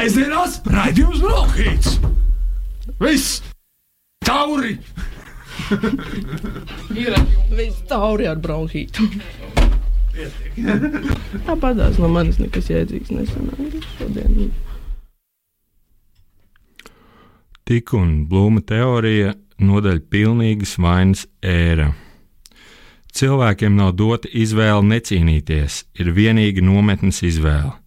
Sēžamās raidījums Brokhīts! Viss! Tauri! Viss tauri ar bronhītu. Tāpatās no manis nekas jēdzīgs nesanāca šodien. Tik un blūma teorija nodaļa pilnīgas vainas ēra. Cilvēkiem nav dota izvēle necīnīties, ir vienīgi nometnes izvēle.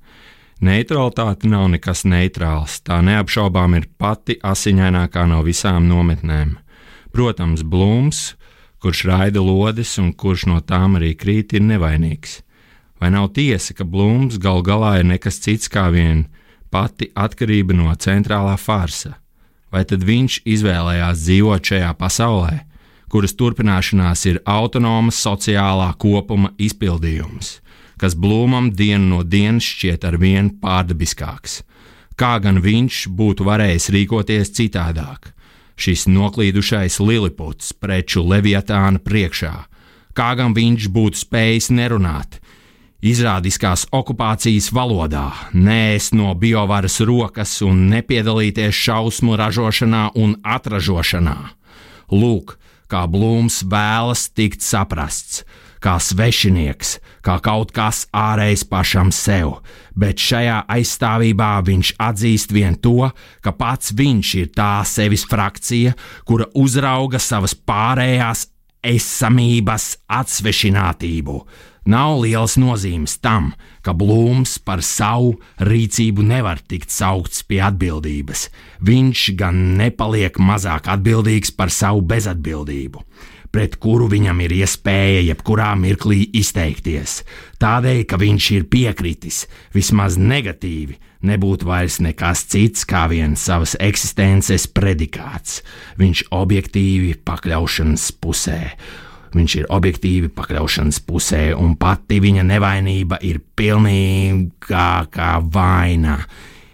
Neutralitāte nav nekas neitrāls, tā neapšaubām ir pati asiņainākā no visām nometnēm. Protams, Blūms, kurš raida lodes un kurš no tām arī krīt, ir nevainīgs. Vai nav tiesa, ka Blūms gal galā ir nekas cits kā vien pati atkarība no centrālā farsa? Vai tad viņš izvēlējās dzīvot šajā pasaulē, kuras turpināšanās ir autonomas sociālā kopuma izpildījums? Kas Blūmam dienu no dienas šķiet ar vien pārdabiskāks. Kā gan viņš būtu varējis rīkoties citādāk? Šis noklīdušais liliputs preču leviatāna priekšā, kā gan viņš būtu spējis nerunāt, izrādiskās okupācijas valodā, nēst no biovaras rokas un nepiedalīties šausmu ražošanā un atražošanā. Lūk, kā Blūms vēlas tikt saprasts, kā svešinieks, kā kaut kas ārējs pašam sev, bet šajā aizstāvībā viņš atzīst vien to, ka pats viņš ir tā sevis frakcija, kura uzrauga savas pārējās esamības atsvešinātību. Nav liels nozīmes tam, ka Blūms par savu rīcību nevar tikt saukts pie atbildības. Viņš gan nepaliek mazāk atbildīgs par savu bezatbildību pret kuru viņam ir iespēja jebkurā mirklī izteikties. Tādēļ, ka viņš ir piekritis, vismaz negatīvi, nebūtu vairs nekas cits kā viens savas eksistences predikāts. Viņš objektīvi pakļaušanas pusē. Viņš ir objektīvi pakļaušanas pusē, un pati viņa nevainība ir pilnīgākā vaina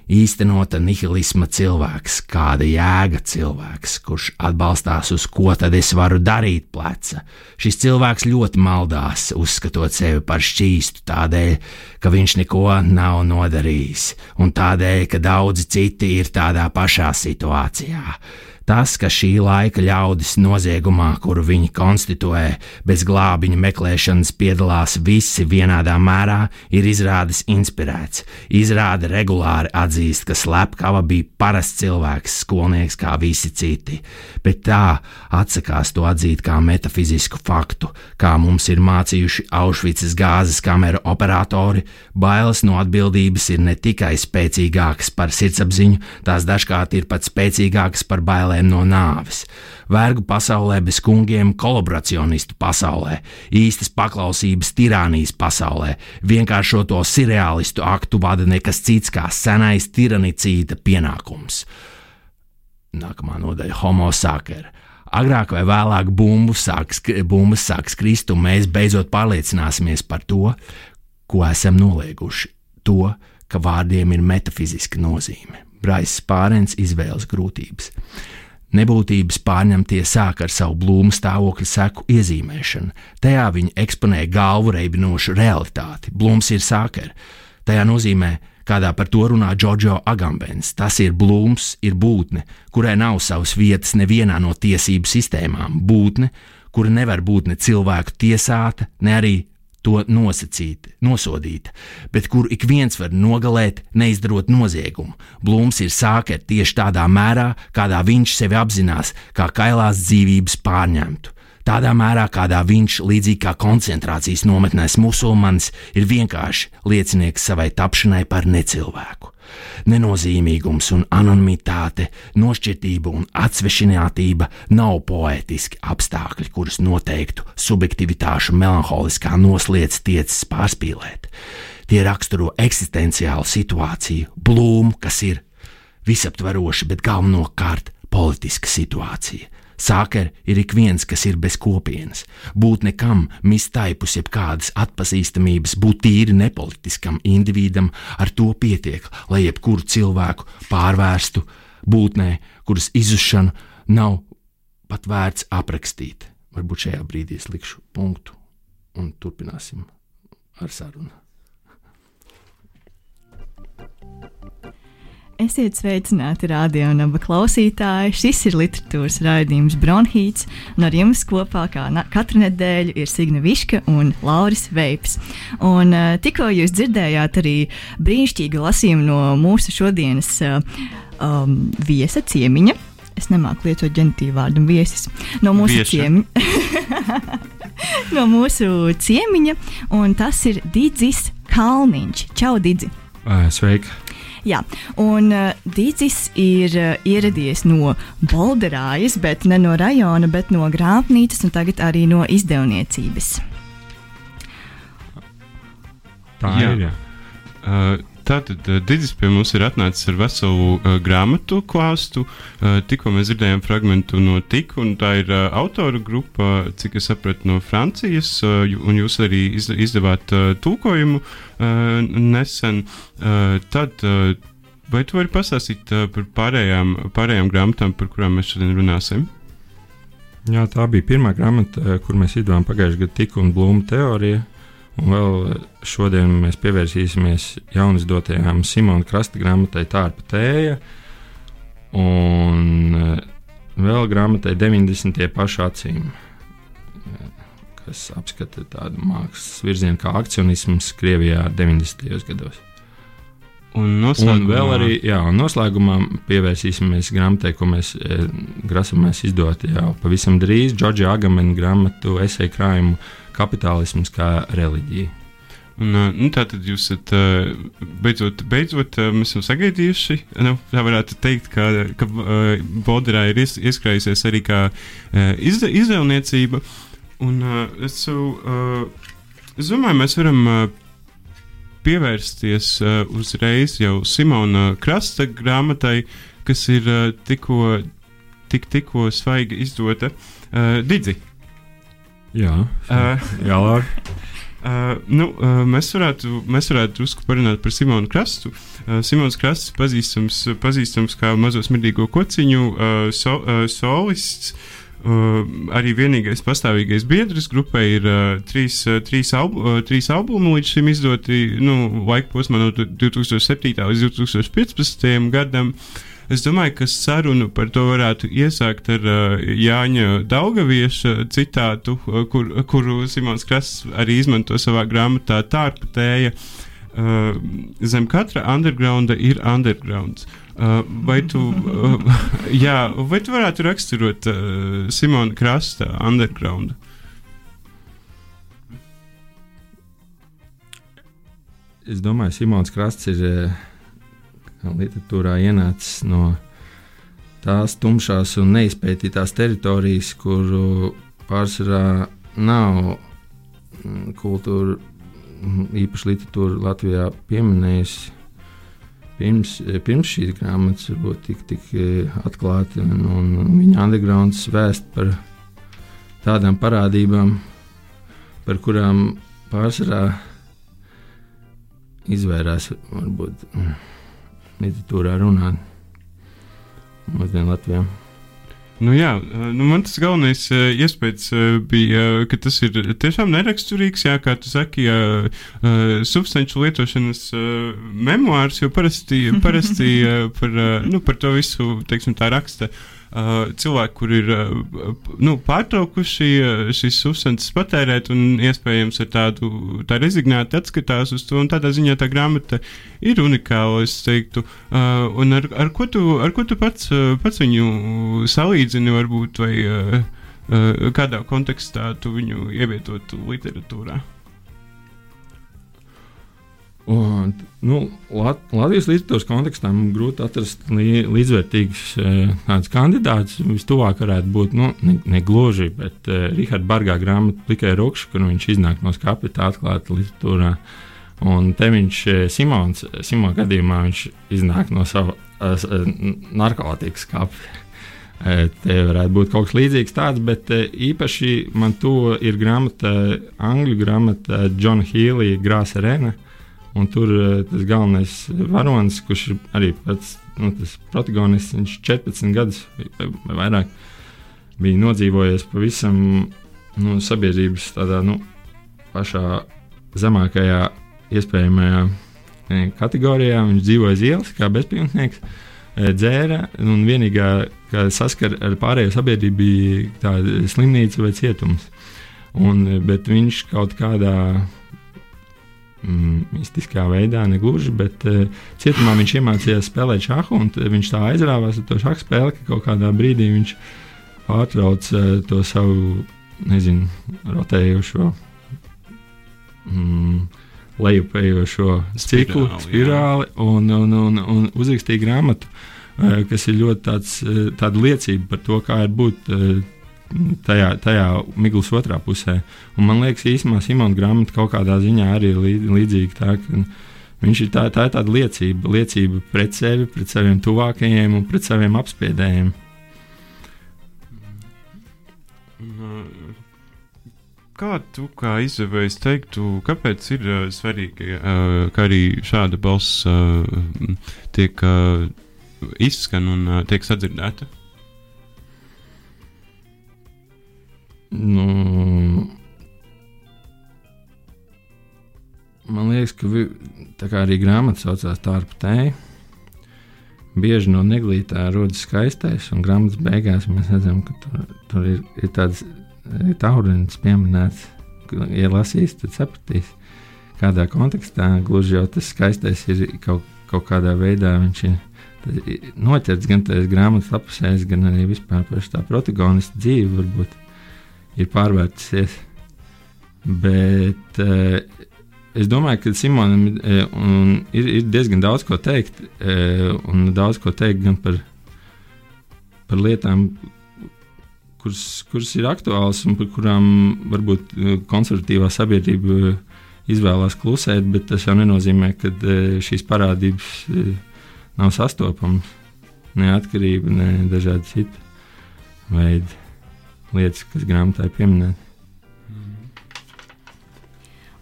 īstenota nihilisma cilvēks, kāda jēga cilvēks, kurš atbalstās uz ko tad es varu darīt pleca. Šis cilvēks ļoti maldās, uzskatot sevi par šķīstu tādēļ, ka viņš neko nav nodarījis, un tādēļ, ka daudzi citi ir tādā pašā situācijā. Tas, ka šī laika ļaudis noziegumā, kuru viņi konstituē, bez glābiņa meklēšanas piedalās visi vienādā mērā, ir izrādes inspirēts. Izrāde regulāri atzīst, ka slepkava bija parasts cilvēks, skolnieks kā visi citi, bet tā atsakās to atzīt kā metafizisku faktu, kā mums ir mācījuši Aušvicas gāzes kameru operatori. Bailes no atbildības ir ne tikai spēcīgākas par sirdsapziņu, tās dažkārt ir pat spēcīgākas par bailēm bailēm no nāves. Vergu pasaulē bez kungiem, kolaboracionistu pasaulē, īstas paklausības tirānijas pasaulē, vienkāršoto surreālistu aktu vada nekas cits kā senais tiranicīta pienākums. Nākamā nodaļa - Homo sacer. Agrāk vai vēlāk bumbas sāks, bumbas sāks krist, un mēs beidzot pārliecināsimies par to, ko esam nolieguši. To, ka vārdiem ir metafiziska nozīme. Braisa Pārens izvēles grūtības. Nebūtības pārņemtie sāk ar savu blūmu stāvokļa seku iezīmēšanu. Tajā viņi eksponē galvu reibinošu realitāti. Blūms ir sākera. Tajā nozīmē, kādā par to runā Džordžo Agambens. Tas ir blūms, ir būtne, kurai nav savas vietas nevienā no tiesību sistēmām. Būtne, kura nevar būt ne cilvēku tiesāta, ne arī to nosacīt, nosodīt, bet kur ik viens var nogalēt, neizdarot noziegumu. Blūms ir sākert tieši tādā mērā, kādā viņš sevi apzinās, kā kailās dzīvības pārņemtu. Tādā mērā, kādā viņš, līdzīgi kā koncentrācijas nometnēs musulmanis, ir vienkārši liecinieks savai tapšanai par necilvēku. Nenozīmīgums un anonimitāte, nošķirtība un atsvešinātība nav poētiski apstākļi, kurus noteiktu subjektivitāšu melanholiskā noslēdz tiecas pārspīlēt. Tie raksturo eksistenciālu situāciju, blūmu, kas ir visaptveroša, bet galvenokārt politiska situācija Sākar ir ik viens, kas ir bez kopienas, būt nekam, mistaipus jebkādas atpazīstamības, būt tīri nepolitiskam individam, ar to pietiek, lai jebkuru cilvēku pārvērstu būtnē, kuras izušanu nav pat vērts aprakstīt. Varbūt šajā brīdī es likšu punktu un turpināsim ar sarunu. Esiet sveicināti, radio un abu klausītāji. Šis ir literatūras raidījums Bronhīts, un ar jums kopā kā katru nedēļu ir Signa Viška un Lauris Veips. Un uh, tikko jūs dzirdējāt arī brīnišķīgu lasījumu no mūsu šodienas uh, um, viesa ciemiņa. Es nemāku lietot ģenitīvu vārdu viesis. No mūsu ciemiņa. no mūsu ciemiņa, un tas ir Digis Kalniņš. Čau, Digi! Sveiki! Jā, un uh, Dīdzis ir uh, ieradies no Bolderājas, bet ne no rajona, bet no grāmatnīcas un tagad arī no izdevniecības. Tā Jā. ir. Jā. Uh, Tātad uh, Digis pie mums ir atnācis ar veselu uh, grāmatu klāstu. Uh, tikko mēs dzirdējām fragment no Tika, un tā ir uh, autora grupa, cik es sapratu, no Francijas, uh, un jūs arī iz, izdevāt uh, tulkojumu uh, nesen. Uh, tad, uh, vai tu vari pastāstīt uh, par pārējām, pārējām grāmatām, par kurām mēs šodien runāsim? Jā, tā bija pirmā grāmata, eh, kur mēs izdevām pagājušajā gadā Tika un Blūma teoriju. Un vēl šodien mēs pievērsīsimies jaunizdotajām Simona Krasta grāmatai Tārpa Tēja. Un eh, vēl grāmatai 90. pašu acīm, kas apskata tādu mākslas virzienu kā akcionisms Krievijā 90. gados. Un Un vēl arī, jā, un noslēgumā pievērsīsimies grāmatai, ko mēs e, grasamies izdot jau pavisam drīz. Džordža Agamena grāmatu esēju krājumu Kapitālisms kā reliģija. Un, uh, nu, tā tad jūs esat uh, beidzot, beidzot uh, mēs esam sagaidījuši. Nu, tā varētu teikt, ka, ka Boderā ir ies, ieskrājusies arī kā izde, izdevniecība. Un es, es domāju, mēs varam pievērsties uzreiz jau Simona Krasta grāmatai, kas ir tikko, tik, tikko svaigi izdota. Uh, Didzi! Jā, Uh, jā Laura. Uh, nu, uh, mēs, varētu, mēs varētu drusku parunāt par Simonu Krastu. Uh, Simons Krasts pazīstams, pazīstams kā mazo smirdīgo kociņu, uh, so, uh, solists. Uh, arī vienīgais pastāvīgais biedrs grupai ir uh, trīs, uh, trīs, albu, uh, trīs albumi līdz šim izdoti nu, laika posmā no 2007. līdz 2015. gadam. Es domāju, ka sarunu par to varētu iesākt ar uh, Jāņa Daugavieša citātu, uh, kur, kuru Simons Krasts arī izmanto savā grāmatā Tārpa tēja. Uh, zem katra undergrounda ir undergrounds. Uh, vai, tu, uh, jā, vai tu varētu raksturot uh, Simona Krasta undergroundu? Es domāju, Simons Krasts ir eh, literatūrā ienācis no tās tumšās un neizpētītās teritorijas, kuru pārsvarā nav mm, kultūra, mm, īpaši literatūra Latvijā pieminējusi. Pirms, eh, pirms šīs grāmatas varbūt tik, tik eh, atklāti, un, un viņa undergrounds vēst par tādām parādībām, par kurām pārsvarā izvairās varbūt mm, literatūrā runāt. Mūsdienu Latvijā. Nu, jā, nu man tas galvenais uh, iespējas uh, bija, uh, ka tas ir tiešām neraksturīgs, jā, kā tu saki, uh, substanču lietošanas memoārs, jo parasti, parasti par, nu, par to visu, teiksim, tā raksta. Uh, cilvēki, kur ir uh, nu, pārtraukuši uh, šīs substances patērēt, un iespējams ar tādu tā rezignēti atskatās uz to. Tādā ziņā tā grāmata ir unikāla, es teiktu. Un ar, ar, ko tu, ar ko tu pats, pats viņu salīdzini, varbūt, vai kādā kontekstā tu viņu ievietotu literatūrā? Un, nu, Lat Latvijas literatūras kontekstā man grūti atrast li līdzvērtīgus eh, tādus kandidātus. Vistuvāk varētu būt nu, ne, ne gluži, bet uh, Rahards Bargā grāmata Plikai Rukša, kur viņš iznāk no skapita atklāta literatūrā. Un te viņš, eh, Simons, Simons gadījumā, viņš iznāk no sava uh, narkotikas skapja. Eh, Te varētu būt kaut kas līdzīgs tāds, bet eh, īpaši man to ir grāmata, angļu grāmata Džona Hīlija Grāsa Rena. Un tur eh, tas galvenais varonis, kurš ir arī pats nu, protagonists, viņš 14 gadus vai, vai vairāk bija nodzīvojies pavisam nu, sabiedrības tādā nu, pašā zemākajā iespējamajā eh, kategorijā. Viņš dzīvoja uz ielas kā bezpajumtnieks, eh, dzēra un vienīgā, saskara ar pārējo sabiedrību, bija tāda slimnīca vai cietums. Un, bet viņš kaut kādā mm, mistiskā veidā, negluži, bet uh, cietumā viņš iemācījās spēlēt šāhu, viņš tā aizrāvās ar to šāhu spēli, ka kaut kādā brīdī viņš pārtrauc uh, to savu, nezinu, rotējošo. Mm, Lejupējošo ciklu, Spirāli, spirāli, un, un, un, un uzrakstīja grāmatu, uh, kas ir ļoti tāds, liecība par to, kā ir būt tajā, tajā miglas otrā pusē. Un man liekas, īstenībā Simona grāmata kaut kādā ziņā arī ir lī- līdzīga. Tā, viņš ir tā, tā ir tāda liecība, liecība pret sevi, pret saviem tuvākajiem un pret saviem apspiedējiem. Kā tu, kā izdevējs, teiktu, kāpēc ir uh, svarīgi, uh, ka arī šāda balss uh, tiek uh, izskan un uh, tiek sadzirdēta? Nu, man liekas, ka vi, tā kā arī grāmata saucās Tārpa Tēja. Bieži no neglītā rodas skaistais, un grāmatas beigās mēs redzam, ka tur, tur ir, ir tāds taurens pieminēts. ka, Ja lasīs, tad sapratīs, kādā kontekstā gluži jau tas skaistais ir kaut, kaut kādā veidā. Viņš ir noķerts gan tajās grāmatas lapusēs, gan arī vispār par tā protagonista dzīvi. Varbūt ir pārvērtusies. Bet uh, es domāju, ka Simonam uh, ir, ir diezgan daudz ko teikt, uh, un daudz ko teikt gan par, par lietām, kuras, kuras ir aktuālas un par kurām varbūt konservatīvā sabiedrība izvēlās klusēt, bet tas jau nenozīmē, ka šīs parādības nav sastopamas. Ne atkarība, ne dažādi citi veidi lietas, kas grāmatā ir pieminētas.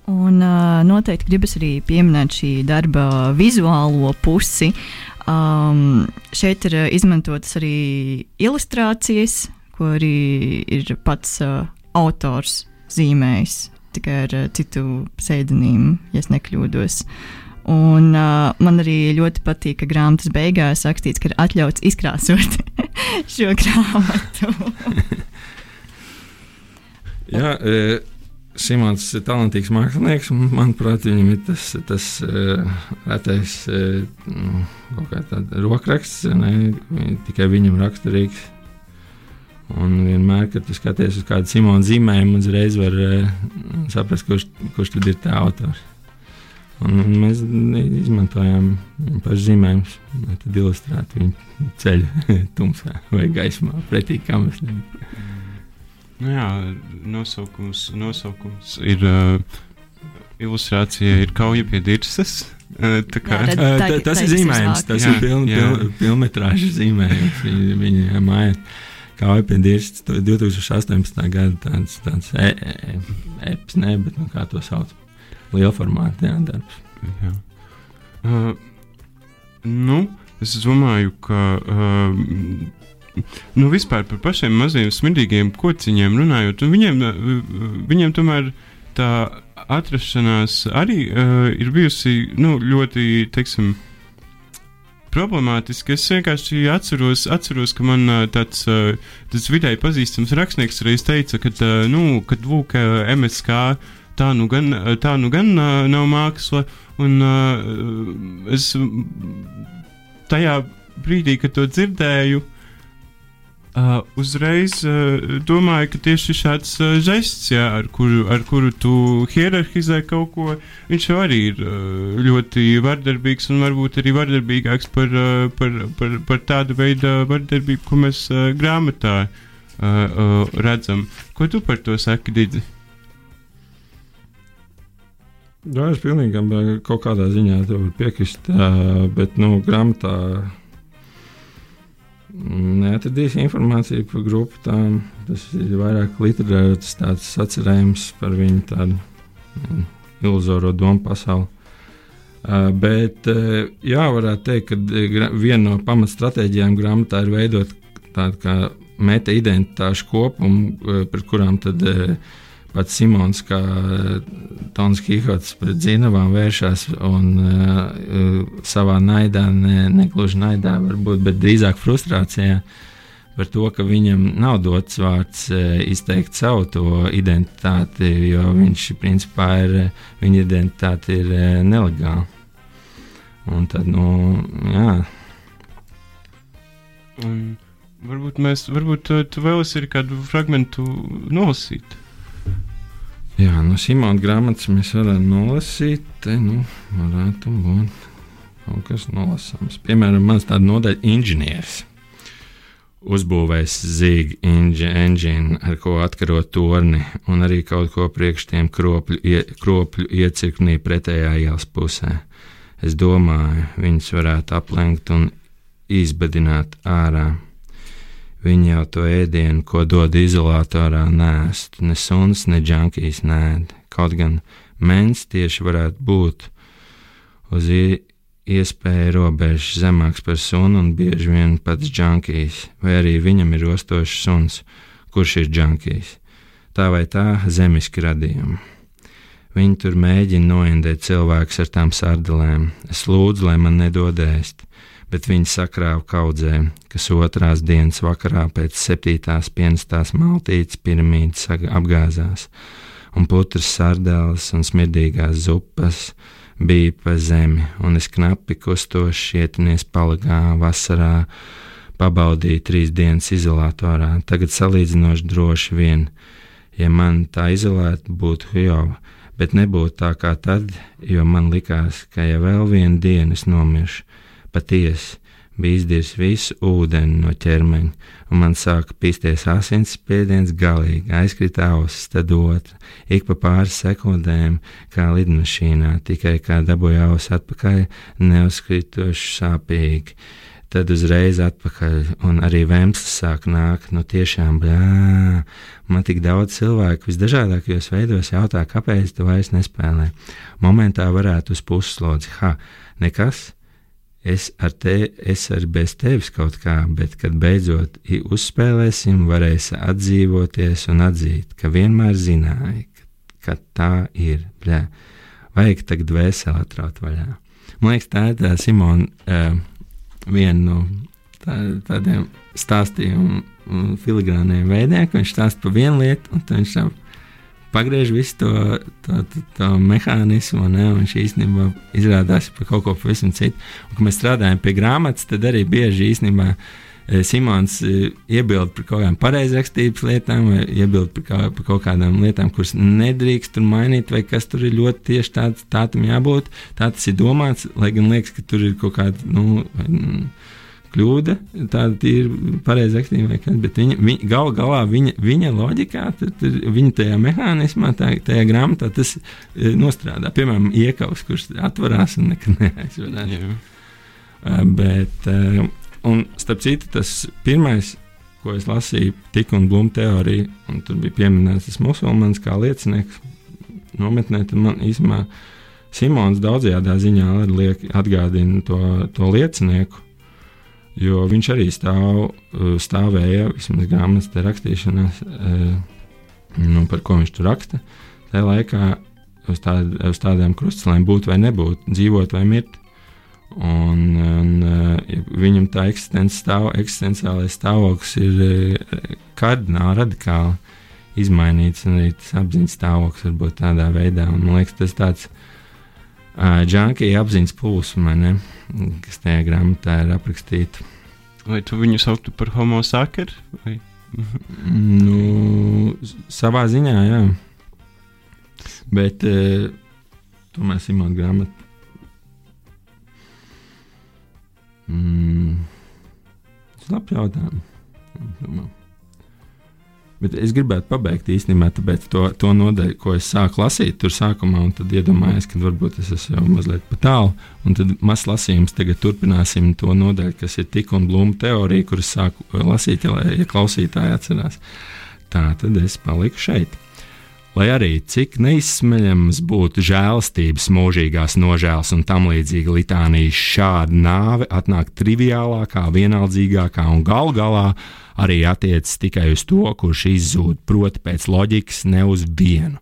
Un uh, noteikti gribas arī pieminēt šī darba vizuālo pusi. Um, šeit ir izmantotas arī ilustrācijas, ko arī ir pats uh, autors zīmējis, tikai ar uh, citu pseidonīmu, ja es nekļūdos. Un, uh, man arī ļoti patīk, ka grāmatas beigās rakstīts, ka ir atļauts izkrāsot šo grāmatu. Jā, e, Simons ir talantīgs mākslinieks, un manuprāt, viņam ir tas, tas e, retais e, nu, kaut kā tāds rokraksts, ne, tikai viņam raksturīgs. Un vienmēr, kad tu skaties uz kādu Simona zīmējumu, uzreiz var e, saprast, kurš, kurš tad ir tā autors. Un, mēs izmantojām viņa pašu zīmējumus, lai ilustrētu viņu ceļu tumsā vai gaismā, pretī kam es nezinu. Nu jā, nosaukums, nosaukums ir uh, ilustrācija, ir kauja pie dirzas. Uh, tā kā Jā, redz- Uh, tā- ta- tas tā ir zīmējums, tas Jā, ir piln, piln, pilnmetrāžas zīmējums. Viņa, viņa mājās kā Epidīrs 2018. gada tāds, tāds e, e, eps, ne, bet nu, kā to sauc. Liela formāta, jā, darbs. Jā. Uh, nu, es domāju, ka. Uh, Nu, vispār par pašiem maziem smidīgiem kociņiem runājot, un viņiem, uh, viņiem tomēr tā atrašanās arī uh, ir bijusi nu, ļoti, teiksim, problemātiski. Es vienkārši atceros, atceros ka man ā, tāds, tāds vidēji pazīstams rakstnieks reiz teica, ka, nu, kad lūk, MSK tā nu gan, tā nu gan nav māksla, un es tajā brīdī, kad to dzirdēju, Uh, uzreiz uh, domāju, ka tieši šāds uh, žests, jā, ar, kuru, ar kuru tu hierarhizē kaut ko, viņš jau arī ir uh, ļoti vardarbīgs un varbūt arī vardarbīgāks par, uh, par, par, par tādu veidu vardarbību, ko mēs uh, grāmatā uh, uh, redzam. Ko tu par to saki, Didi? Jā, es pilnīgi kaut kādā ziņā piekrist, ā, bet nu, grāmatā neatradīs informāciju par grupu. Tām. Tas ir vairāk literārs tāds atcerējums par viņu tādu mm, iluzoro domu pasauli. Uh, bet, uh, jā, varētu teikt, ka viena no pamatstratēģijām grāmatā ir veidot tādu kā meta identitāšu kopumu, par kurām tad uh, pats Simons, kā Tons Kihots pret zinavām vēršas un uh, savā naidā, ne, negluži naidā varbūt, bet drīzāk frustrācijā par to, ka viņam nav dots vārds izteikt savu to identitāti, jo viņš principā ir, viņa identitāte ir nelegāla. Un tad, nu, jā. Un varbūt mēs, varbūt tu, tu vēl esi kādu fragmentu nolasīt. Jā, no Simona grāmatas mēs varam nolasīt, te nu, varētu būt kaut kas nolasāms. Piemēram, mans tāda nodaļa - inženieris. Uzbūvējis zīģi inženīru, ar ko atkarot torni, un arī kaut ko priekš tiem kropļu, ie, kropļu iecirknī pretējā ielas pusē. Es domāju, viņus varētu aplenkt un izbadināt ārā. Viņi jau to ēdienu, ko dod izolatorā, nēst, ne suns, ne džankijas nēd. Kaut gan mens tieši varētu būt uz iespēju robežas zemāks par sunu un bieži vien pats džankijs, vai arī viņam ir ostošs suns, kurš ir džankijs. Tā vai tā zemiski radījumi. Viņi tur mēģina noindēt cilvēkus ar tām sārdelēm. Es lūdzu, lai man nedod ēst bet viņi sakrāva kaudzē, kas otrās dienas vakarā pēc septītās pienestās maltītes piramīdas apgāzās, un putras sardeles un smirdīgās zupas bija pa zemi, un es knapi kustoši ietinies palagā vasarā, pabaudīju trīs dienas izolatorā, tagad salīdzinoši droši vien, ja man tā izolēta būtu Jova, bet nebūtu tā kā tad, jo man likās, ka ja vēl vienu dienu es nomiršu, patiesi bija izdirs visu ūdeni no ķermeņa, un man sāka pisties asins spiediens galīgi, aizkrita ausis, tad otra, ik pa pāris sekundēm, kā lidmašīnā, tikai kā dabūja ausis atpakaļ, neuzkritoši sāpīgi. Tad uzreiz atpakaļ, un arī vēmslis sāk nākt. Nu, tiešām, blā, man tik daudz cilvēku visdažādākajos veidos jautā, kāpēc tu vairs nespēlē. Momentā varētu uz puslodzi, ha, nekas, es ar te, es ar bez tevis kaut kā, bet kad beidzot uzspēlēsim, varēsi atdzīvoties un atzīt, ka vienmēr zināji, ka, ka tā ir. Bļā. Vajag tagad dvēseli atraut vaļā. Man liekas, tā ir tā Simona uh, viena no tā, tādiem stāstījumu filigrāniem veidiem, ka viņš stāsta par vienu lietu, un viņš tā pagriež visu to, to, to, to mehānismu, ne, un viņš īstenībā izrādās par kaut ko pavisam citu. Un, kad mēs strādājam pie grāmatas, tad arī bieži īstenībā e, Simons e, iebild par kaut kādām pareizrakstības lietām, vai iebild par, kā, par kaut kādām lietām, kuras nedrīkst tur mainīt, vai kas tur ir ļoti tieši tāds, tā tam jābūt. Tā tas ir domāts, lai gan liekas, ka tur ir kaut kāda. Nu, kļūda, tāda ir pareiza rakstība, bet viņa, viņa gal galā viņa, viņa loģikā, tad, viņa tajā mehānismā, tā, tajā grāmatā tas e, nostrādā. Piemēram, iekavs, kurš atverās un nekad neaizvedās. Uh, bet, uh, un starp citu, tas pirmais, ko es lasīju, tika un blūma teorija, un tur bija pieminēts tas musulmanis kā liecinieks nometnē, tad man īstenībā Simons daudzajā ziņā liek, atgādina to, to liecinieku, Jo viņš arī stāv, eh, stāvēja vismaz grāmatas rakstīšanās, eh, nu, par ko viņš tur raksta. Tajā laikā uz, tād, uz tādām krustcelēm būt vai nebūt, dzīvot vai mirt. Un, un eh, viņam tā stāv, eksistenciālais stāvoklis ir kardināli, radikāli izmainīts. Arī tas apziņas stāvoklis var būt tādā veidā. Un, man liekas, tas tāds džankija apziņas plūsma kas tajā grāmatā ir aprakstīta. Vai tu viņu sauktu par homo sakeru? Vai? nu, savā ziņā, jā. Bet uh, tomēr Simona grāmata. Mm, tas ir labs jautājums. Bet es gribētu pabeigt īstenībā to, to nodaļu, ko es sāku lasīt tur sākumā, un tad iedomājos, ka varbūt es esmu jau mazliet pa tālu. Un tad mazs lasījums, tagad turpināsim to nodaļu, kas ir tik un blūma teorija, kuras sāku lasīt, ja, ja klausītāji atcerās. Tā tad es paliku šeit. Lai arī cik neizsmeļams būtu žēlastības, mūžīgās nožēlas un tam līdzīga litānija, šāda nāve atnāk triviālākā, vienaldzīgākā un gal galā arī attiecas tikai uz to, kurš izzūd, proti, pēc loģikas, ne uz vienu.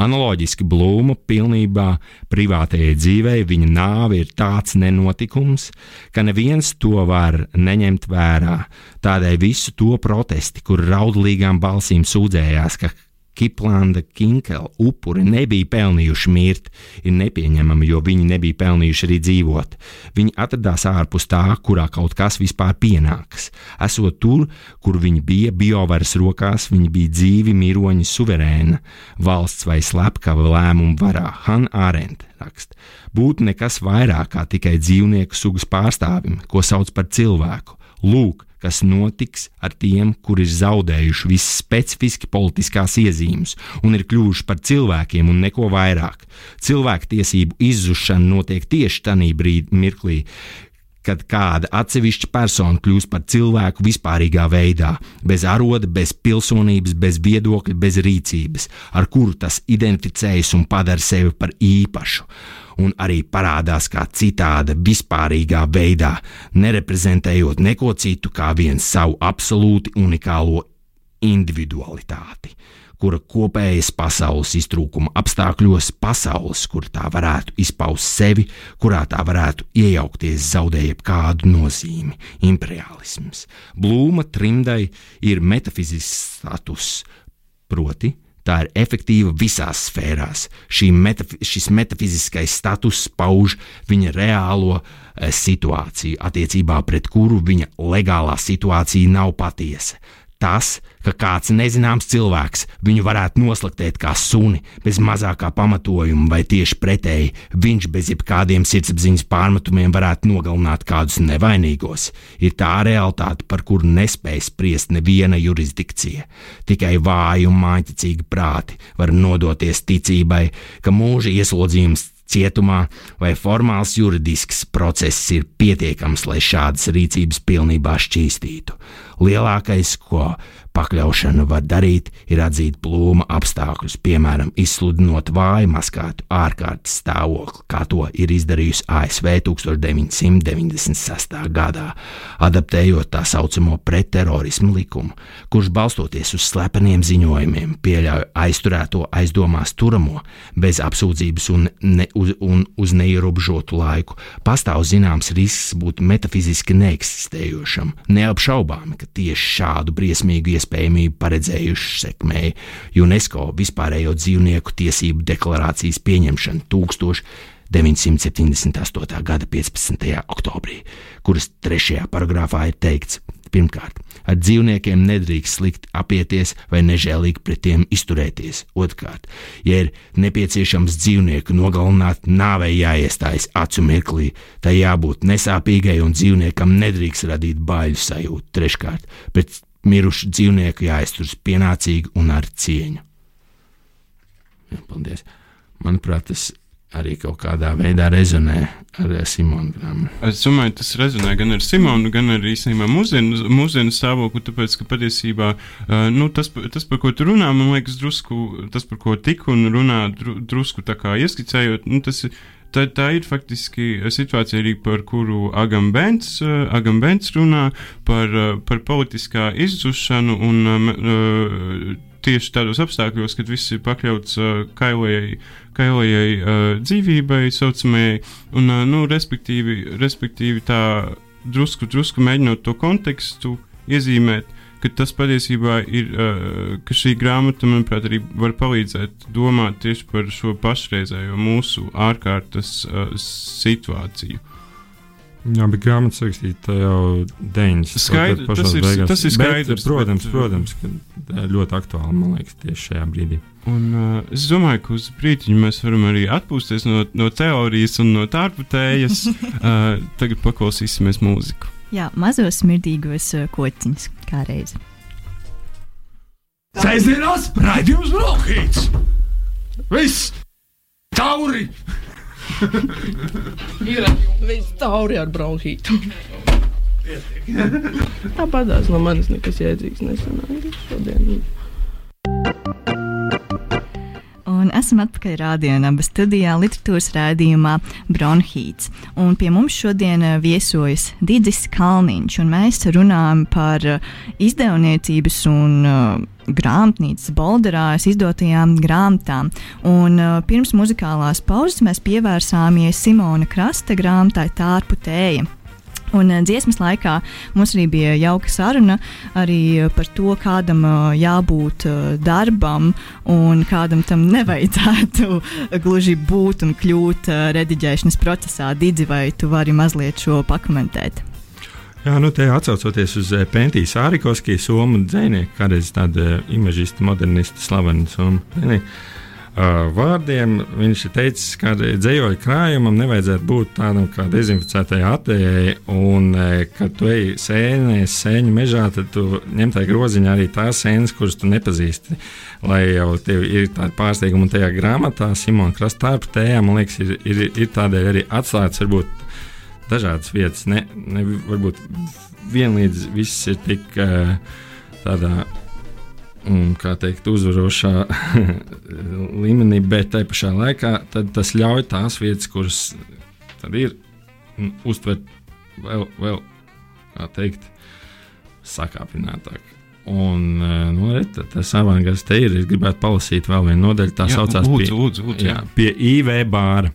Analoģiski Blūma pilnībā privātajai dzīvei viņa nāve ir tāds nenotikums, ka neviens to var neņemt vērā. Tādēļ visu to protesti, kur raudlīgām balsīm sūdzējās, ka Kiplanda Kinkela upuri nebija pelnījuši mirt, ir nepieņemami, jo viņi nebija pelnījuši arī dzīvot. Viņi atradās ārpus tā, kurā kaut kas vispār pienāks. Esot tur, kur viņi bija biovaras rokās, viņi bija dzīvi, miroņi, suverēna, valsts vai slepkava lēmumu varā. Han Arendt raksta. Būtu nekas vairāk kā tikai dzīvnieku sugas pārstāvim, ko sauc par cilvēku. Lūk, kas notiks ar tiem, kuri ir zaudējuši visas specifiski politiskās iezīmes un ir kļuvuši par cilvēkiem un neko vairāk. Cilvēku tiesību izzušana notiek tieši tajā brīdī, kad kāda atsevišķa persona kļūst par cilvēku vispārīgā veidā, bez aroda, bez pilsonības, bez viedokļa, bez rīcības, ar kuru tas identificējas un padara sevi par īpašu un arī parādās kā citāda, vispārīgā veidā, nereprezentējot neko citu kā vien savu absolūti unikālo individualitāti, kura kopējas pasaules iztrūkuma apstākļos, pasaules, kur tā varētu izpaust sevi, kurā tā varētu iejaukties, zaudēja kādu nozīmi - imperialisms. Blūma trimdai ir metafizisks status, proti, Tā ir efektīva visās sfērās. Metaf šis metafiziskais status pauž viņa reālo e, situāciju, attiecībā pret kuru viņa legālā situācija nav patiesa. Tas, ka kāds nezināms cilvēks viņu varētu noslaktēt kā suni, bez mazākā pamatojuma, vai tieši pretēji, viņš bez jebkādiem sirdsapziņas pārmetumiem varētu nogalināt kādus nevainīgos, ir tā realitāte, par kuru nespēj spriest neviena jurisdikcija. Tikai vāji un māņķicīgi prāti var nodoties ticībai, ka mūža ieslodzījums cietumā vai formāls juridisks process ir pietiekams, lai šādas rīcības pilnībā šķīstītu. Lielākais, ko pakļaušana var darīt, ir atzīt plūma apstākļus, piemēram, izsludinot vāju maskātu ārkārtas stāvokli, kā to ir izdarījusi ASV 1996. gadā, adaptējot tā saucamo pretterorismu likumu, kurš balstoties uz slepeniem ziņojumiem pieļauj aizturēto aizdomās turamo bez apsūdzības un, ne, uz, un uz neierobežotu laiku. Pastāv zināms risks būt metafiziski neeksistējošam, neapšaubāmi, ka tieši šādu briesmīgu iespējamību paredzējuši sekmēja UNESCO vispārējo dzīvnieku tiesību deklarācijas pieņemšanu 1978. gada 15. oktobrī, kuras trešajā paragrāfā ir teikts, pirmkārt, ar dzīvniekiem nedrīkst slikti apieties vai nežēlīgi pret tiem izturēties. Otrkārt, ja ir nepieciešams dzīvnieku nogalināt, nāvei jāiestājas acu mirklī, tai jābūt nesāpīgai un dzīvniekam nedrīkst radīt baiļu sajūtu. Treškārt, pret mirušu dzīvnieku jāizturas pienācīgi un ar cieņu. Paldies! Manuprāt, tas arī kaut kādā veidā rezonē ar Simonu Grāmatu. Es domāju, tas rezonē gan ar Simonu, gan arī īstenībā mūsdienu, stāvokli, tāpēc, ka patiesībā nu, tas, tas, par ko tu runā, man liekas, drusku tas, par ko tik un runā, drusku tā kā ieskicējot, nu, tas ir. Tā, tā ir faktiski situācija arī par kuru Agam Bents, Agam Bents runā par, par politiskā izzušanu un tieši tādos apstākļos, kad viss ir pakļauts kailajai kailajai uh, dzīvībai, saucamajai, un, uh, nu, respektīvi, respektīvi tā drusku, drusku mēģinot to kontekstu iezīmēt, ka tas patiesībā ir, uh, ka šī grāmata, manuprāt, arī var palīdzēt domāt tieši par šo pašreizējo mūsu ārkārtas uh, situāciju. Jā, bet grāmatā rakstīta jau 9. Skaidrs, tas, ir, beigās. tas ir skaidrs. Bet, protams, bet, protams, ka ļoti aktuāli man liekas tieši šajā brīdī. Un, uh, es domāju, ka uz brīdiņu mēs varam arī atpūsties no, no teorijas un no tārputējas. uh, tagad paklausīsimies mūziku. Jā, mazos smirdīgos uh, kociņus kā reizi. Sēžamās raidījums Brokhīts! Viss! Tauri! Ir viss tauri ar bronhītu. Tāpatās no manis nekas jēdzīgs nesanāca šodien. Esam atpakaļ rādījumā, studijā literatūras rādījumā Bronhīts. Un pie mums šodien eh, viesojas Digis Kalniņš, un mēs runājam par eh, izdevniecības un uh, grāmatnīcas Bolderās izdotajām grāmatām. Un, uh, pirms muzikālās pauzes mēs pievērsāmies Simona Krasta grāmatai Tārpu tēja. Un uh, dziesmas laikā mums arī bija jauka saruna arī par to, kādam uh, jābūt darbam un kādam tam nevajadzētu gluži būt un kļūt rediģēšanas procesā. Didzi, vai tu vari mazliet šo pakomentēt? Jā, nu te atcaucoties uz Pentijas Ārikovskiju, somu dzinieku, kādreiz tāda imažista, modernista, slavena somu dzinieku. Vārdiem viņš ir teicis, ka dzējoļu krājumam nevajadzētu būt tādam kā dezinficētai atējai, un kad tu ej sēnēs, sēņu mežā, tad tu ņem tā groziņā arī tās sēnes, kuras tu nepazīsti. Lai jau tev ir tāda pārsteiguma, un tajā grāmatā Simona Krasta tārpa tējā, man liekas, ir, ir, ir tādēļ arī atslēgts varbūt dažādas vietas. Ne, ne varbūt vienlīdz viss ir tik tādā. Un, kā teikt, uzvarošā līmenī, bet tajā pašā laikā tas ļauj tās vietas, kuras ir, uztvert vēl, vēl, kā teikt, sakāpinātāk. Un, nu, re, tas avangards te ir. Es gribētu palasīt vēl vienu nodaļu. Tā jā, saucās lūdzu, pie, lūdzu, lūdzu, jā. Jā, pie IV bāra.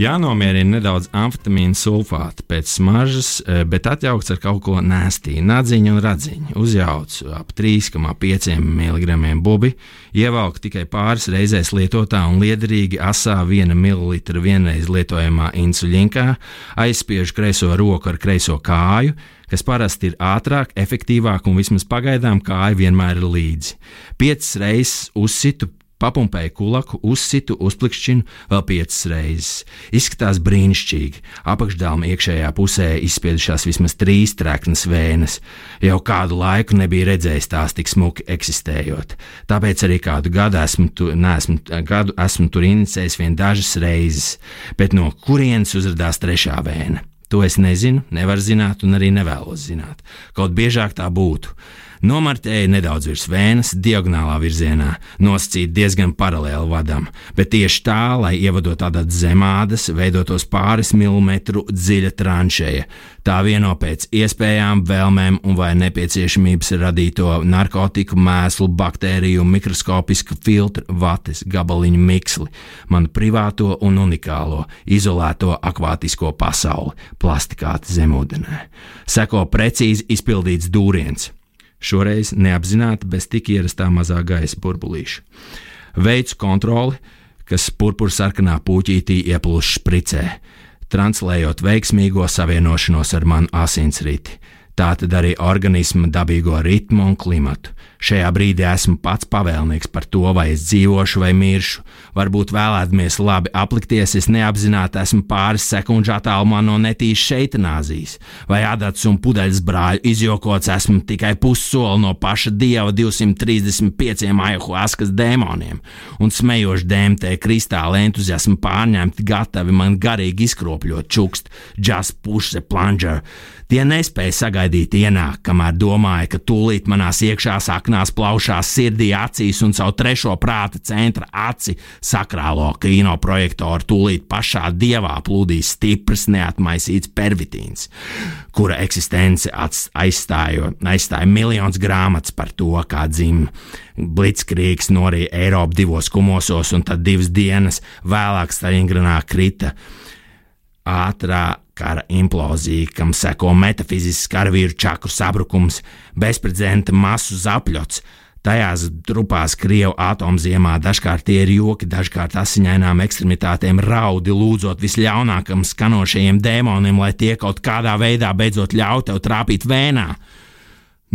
Jānomierina nedaudz amfetamīna sulfāta pēc smaržas, e, bet atjaukts ar kaut ko nēstīgu, nadziņu un radziņu. Uzjauc ap 3,5 mg bubi, ievelk tikai pāris reizēs lietotā un liederīgi asā 1 ml vienreiz lietojamā insulinkā, aizspiež kreiso roku ar kreiso kāju, kas parasti ir ātrāk, efektīvāk un vismaz pagaidām kāja vienmēr ir līdzi. Piecas reizes uzsitu Papumpēju kulaku, uzsitu, uzplikšķinu vēl piecas reizes. Izskatās brīnišķīgi. Apakšdāma iekšējā pusē izspiedušās vismaz trīs treknas vēnes. Jau kādu laiku nebija redzējis tās tik smuki eksistējot. Tāpēc arī kādu gadu esmu, tu, neesmu, gadu esmu tur inicējis vien dažas reizes. Bet no kurienes uzrādās trešā vēna? To es nezinu, nevaru zināt un arī nevēlos zināt. Kaut biežāk tā būtu. Nomartēja nedaudz virs vēnas, diagonālā virzienā, nosacīta diezgan paralēli vadam, bet tieši tā, lai ievadot tādā zemādas, veidotos pāris milimetru dziļa tranšēja. Tā vieno pēc iespējām, vēlmēm un vai nepieciešamības radīto narkotiku, mēslu, baktēriju, mikroskopisku filtru, vates, gabaliņu miksli, manu privāto un unikālo, izolēto akvātisko pasauli, plastikāta zemūdenē. Seko precīzi izpildīts dūriens šoreiz neapzināti bez tik ierastā mazā gaisa burbulīša. Veids kontroli, kas purpura sarkanā puķītī ieplūst špricē, translējot veiksmīgo savienošanos ar manu asinsriti, tātad arī organisma dabīgo ritmu un klimatu. Šajā brīdī esmu pats pavēlnieks par to, vai es dzīvošu vai miršu. Varbūt vēlēdamies labi aplikties, es neapzināti esmu pāris sekundžu attālumā no netīšas šeitanāzijas, vai adats un pudeļas brāļu izjokots esmu tikai pussoli no paša dieva 235 ayahuaskas dēmoniem, un smejoši DMT kristāla entuziasmu pārņemti gatavi man garīgi izkropļot čukst, just push the plunger. Tie nespēja sagaidīt ienākt, kamēr domāja, ka tūlīt manās iekšā saknās, plaušās, sirdī, acīs un caur trešo prāta centra aci sakrālo kino projektoru tūlīt pašā dievā plūdīs stiprs, neatmaisīts pervitīns, kura eksistence aizstāja, aizstāja miljonus grāmatas par to, kā dzimta. Blitzkriegs norija Eiropu divos kumosos, un tad divas dienas vēlāk Staļingranā krita ātrā kara implozija, kam seko metafizisks karavīru čakru sabrukums, bezprecedenta masu zapļots. Tajās trupās Krievijas atomziemā dažkārt tie ir joki, dažkārt asiņainām ekstremitātēm raudi, lūdzot visļaunākam skanošajiem dēmoniem, lai tie kaut kādā veidā beidzot ļauj tev trāpīt vēnā.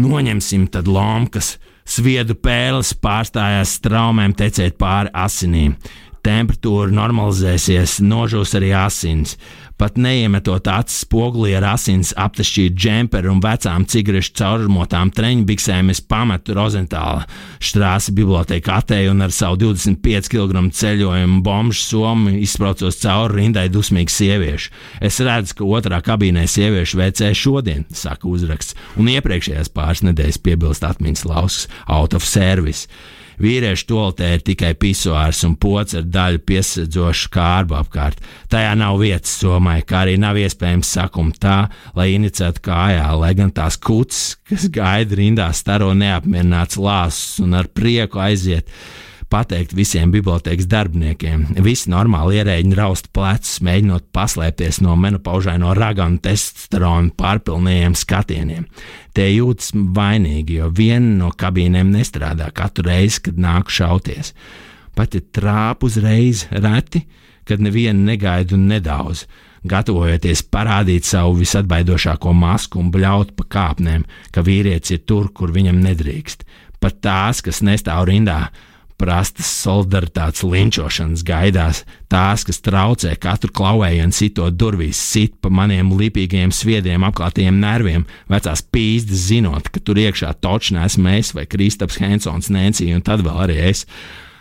Noņemsim tad lomkas, sviedu pēles pārstājās straumēm tecēt pāri asinīm. Temperatūra normalizēsies, nožūs arī asins pat neiemetot acis spogulī ar asins aptešķītu džemperu un vecām cigarešu caurumotām treņbiksēm, es pametu Rozentāla štrāsi bibliotēku atēju un ar savu 25 kg ceļojumu bombu somu izspraucos cauri rindai dusmīgu sieviešu. Es redzu, ka otrā kabīnē sieviešu VC šodien, saka uzraksts, un iepriekšējās pāris nedēļas piebilst atmiņas lausas out of service. Vīriešu toaletē ir tikai pisuārs un pocis ar daļu piesadzošu kārbu apkārt. Tajā nav vietas somai, kā arī nav iespējams sakumt tā, lai inicētu kājā, lai gan tās kuts, kas gaida rindā, staro neapmierināts lāsus un ar prieku aiziet pateikt visiem bibliotekas darbiniekiem. Visi normāli ierēģi rausta plecus, mēģinot paslēpties no menopaužaino raganu testosteronu pārpilniem skatieniem. Tie jūtas vainīgi, jo viena no kabīnēm nestrādā katru reizi, kad nāk šauties. Pat ja trāp uzreiz reti, kad nevienu negaida un nedaudz gatavojoties parādīt savu visatbaidošāko masku un bļaut pa kāpnēm, ka vīrietis ir tur, kur viņam nedrīkst. Pat tās, kas nestāv rindā, prastas solidaritātes linčošanas gaidās, tās, kas traucē katru klauvējienu sitot durvīs, sit pa maniem lipīgiem sviediem apklātiem nerviem, vecās pīzdas zinot, ka tur iekšā točnē esmu es vai Kristaps Hensons, Nēncija un tad vēl arī es.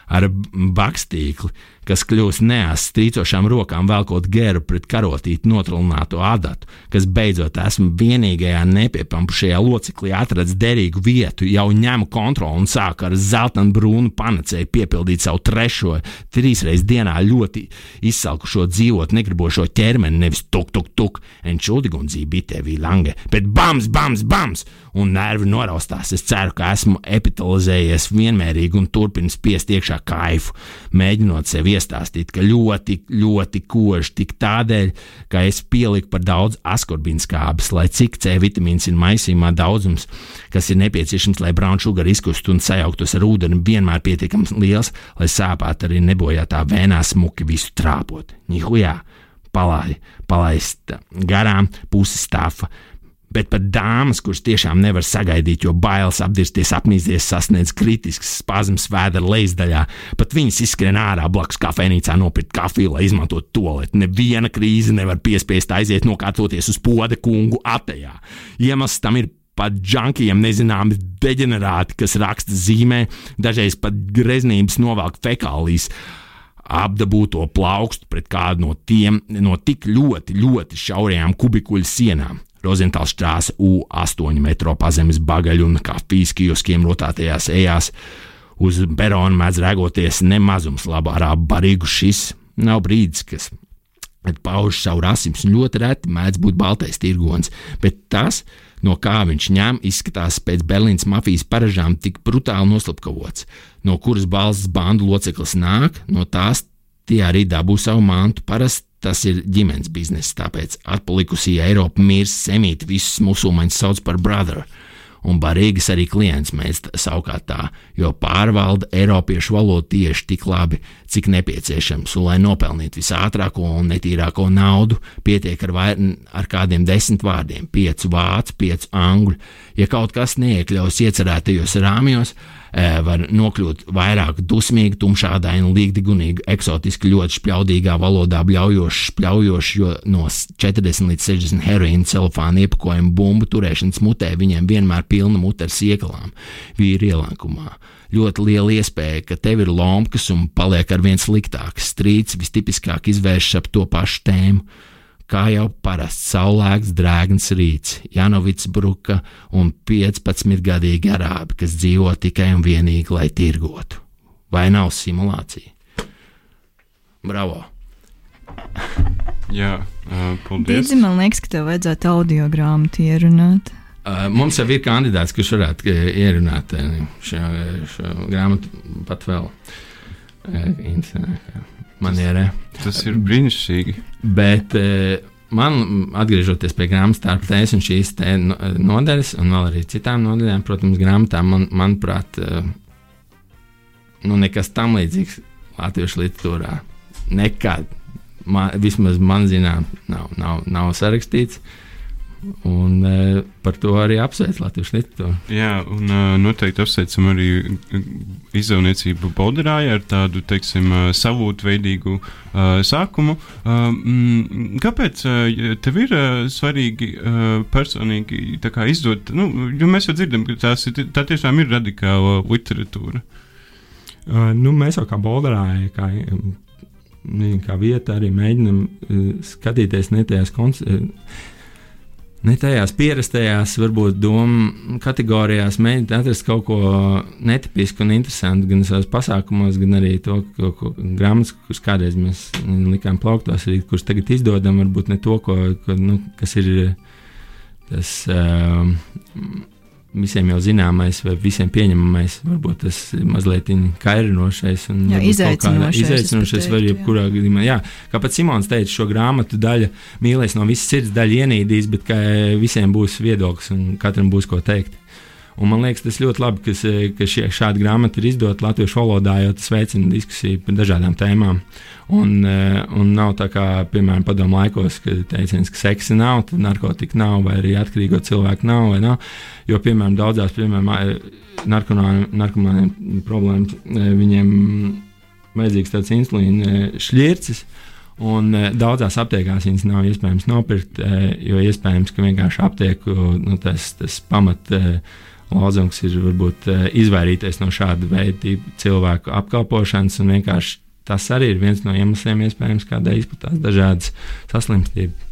Ar bakstīkli, kas kļūst neās strīcošām rokām, velkot geru pret karotīti notrulināto adatu, kas beidzot esmu vienīgajā nepiepampušajā loceklī atradis derīgu vietu, jau ņemu kontroli un sāku ar zelta brūnu panacēju piepildīt savu trešo, trīsreiz dienā ļoti izsalkušo dzīvot, negribošo ķermeni, nevis tuk, tuk, tuk, enčuldigundzī bitē vīlange, bet bams, bams, bams, un nervi noraustās. Es ceru, ka esmu epitalizējies vienmērīgi un turpinu spiest iekšā kaifu, mēģinot sevi iestāstīt, ka ļoti, ļoti kož tik tādēļ, ka es pieliku par daudz askorbīnskābes, lai cik C vitamīns ir maisījumā daudzums, kas ir nepieciešams, lai brown sugar izkustu un sajauktos ar ūdeni, vienmēr pietiekams liels, lai sāpētu arī nebojātā vēnā smuki visu trāpot. Nihujā! Palai, palaist garām pusi stāfa, bet pat dāmas, kuras tiešām nevar sagaidīt, jo bailes apdirsties, apmīsties, sasniedz kritisks spazms vēdera lejasdaļā, pat viņas izskrien ārā blakus kafejnīcā nopirkt kafiju, lai izmantotu toleti. Neviena krīze nevar piespiest aiziet nokārtoties uz poda kungu atejā. Iemesls tam ir pat džankiem nezināmi deģenerāti, kas raksta zīmē, dažreiz pat greznības novelk fekālijas. Apdabūto plaukstu pret kādu no tiem no tik ļoti, ļoti šaurajām kubikuļu sienām. Rozentāls strāsa U8 metro pazemes bagaļu un kafijas kioskiem rotātajās ejās. Uz perona mēdz rēgoties nemazums labu arābu barīgu šis. Nav brīdis, kas pauž savu rasims, un ļoti reti mēdz būt baltais tirgonis, bet tas, no kā viņš ņem, izskatās pēc Berlīnas mafijas paražām tik brutāli noslapkavots, no kuras balsts bandu loceklis nāk, no tās tie arī dabū savu mantu. Parasti Tas ir ģimenes bizness, tāpēc atpalikusī Eiropa mirst semīti, visus musulmaņus sauc par brother. Un barīgas arī klients mēs savukārt tā, jo pārvalda Eiropiešu valodu tieši tik labi, cik nepieciešams, un lai nopelnītu visātrāko un netīrāko naudu, pietiek ar, vai, ar kādiem desmit vārdiem, piecu vācu, piecu angļu. Ja kaut kas neiekļaus iecerētajos rāmjos, var nokļūt vairāk dusmīgi, tumšādaini, līgdigunīgi, eksotiski, ļoti spļaudīgā valodā bļaujoši, spļaujoši, jo no 40 līdz 60 heroīna celofāna iepakojuma bumbu turēšanas mutē viņiem vienmēr pilna mute ar siekalām, vīri ielankumā. Ļoti liela iespēja, ka tev ir lomkas un paliek ar vien sliktāks. Strīds vistipiskāk izvēršas ap to pašu tēmu kā jau parasts saulēks, drēgns rīts, Janovits Bruka un 15-gadīgi arābi, kas dzīvo tikai un vienīgi, lai tirgotu. Vai nav simulācija? Bravo! Jā, uh, paldies. Dīdzi, man liekas, ka tev vajadzētu audio grāmatu ierunāt. Uh, mums jau ir kandidāts, kurš varētu ierunāt šo, šo grāmatu pat vēl. Uh, manierē. Tas ir brīnišķīgi. Bet uh, man, atgriežoties pie grāmatas, tā ir un šīs nodaļas, un vēl arī citām nodaļām, protams, grāmatām, man, manuprāt, uh, nu, nekas tam līdzīgs latviešu literatūrā nekad, man, vismaz man zinām, nav, nav, nav sarakstīts. Uh, Un uh, par to arī apsveic Latvijas literatūru. Jā, un uh, noteikti apsveicam arī izdevniecību Bolderāja ar tādu, teiksim, uh, savūtveidīgu uh, sākumu. Mm, kāpēc uh, tev ir uh, svarīgi uh, personīgi izdot, nu, jo mēs jau dzirdam, ka tās, tā tiešām ir radikāla literatūra. Uh, nu, mēs jau kā Bolderāja, kā, kā vieta arī mēģinam uh, skatīties ne tajās koncertās ne tajās pierastajās, varbūt domu kategorijās mēģināt atrast kaut ko netipisku un interesantu gan savos pasākumos, gan arī to, ko, ko grāmatas, kuras kādreiz mēs likām plauktos, arī kuras tagad izdodam, varbūt ne to, ko, ko, nu, kas ir tas. Uh, visiem jau zināmais, vai visiem pieņemamais, varbūt tas mazliet kairinošais un jā, izaicinošais. Izaicinošais var jebkurā gadījumā. Jā, kā pat Simons teica, šo grāmatu daļa mīlēs no visas sirds, daļa ienīdīs, bet visiem būs viedoklis un katram būs ko teikt. Un man liekas, tas ļoti labi, kas, ka šie, šāda grāmata ir izdota latviešu valodā, jo tas veicina diskusiju par dažādām tēmām. Un, eh, un nav tā kā, piemēram, padomu laikos, kad teiciens, ka seksa nav, tad narkotika nav, vai arī atkarīgo cilvēku nav, vai nav. Jo, piemēram, daudzās, piemēram, narkomāniem problēmas, eh, viņiem vajadzīgs tāds insulīna šķircis. Un daudzās aptiekās viņas nav iespējams nopirkt, jo iespējams, ka vienkārši aptieku nu, tas, tas pamat lozungs ir varbūt eh, izvairīties no šāda veida cilvēku apkalpošanas, un vienkārši tas arī ir viens no iemesliem, iespējams, kādēļ izplatās dažādas saslimstības.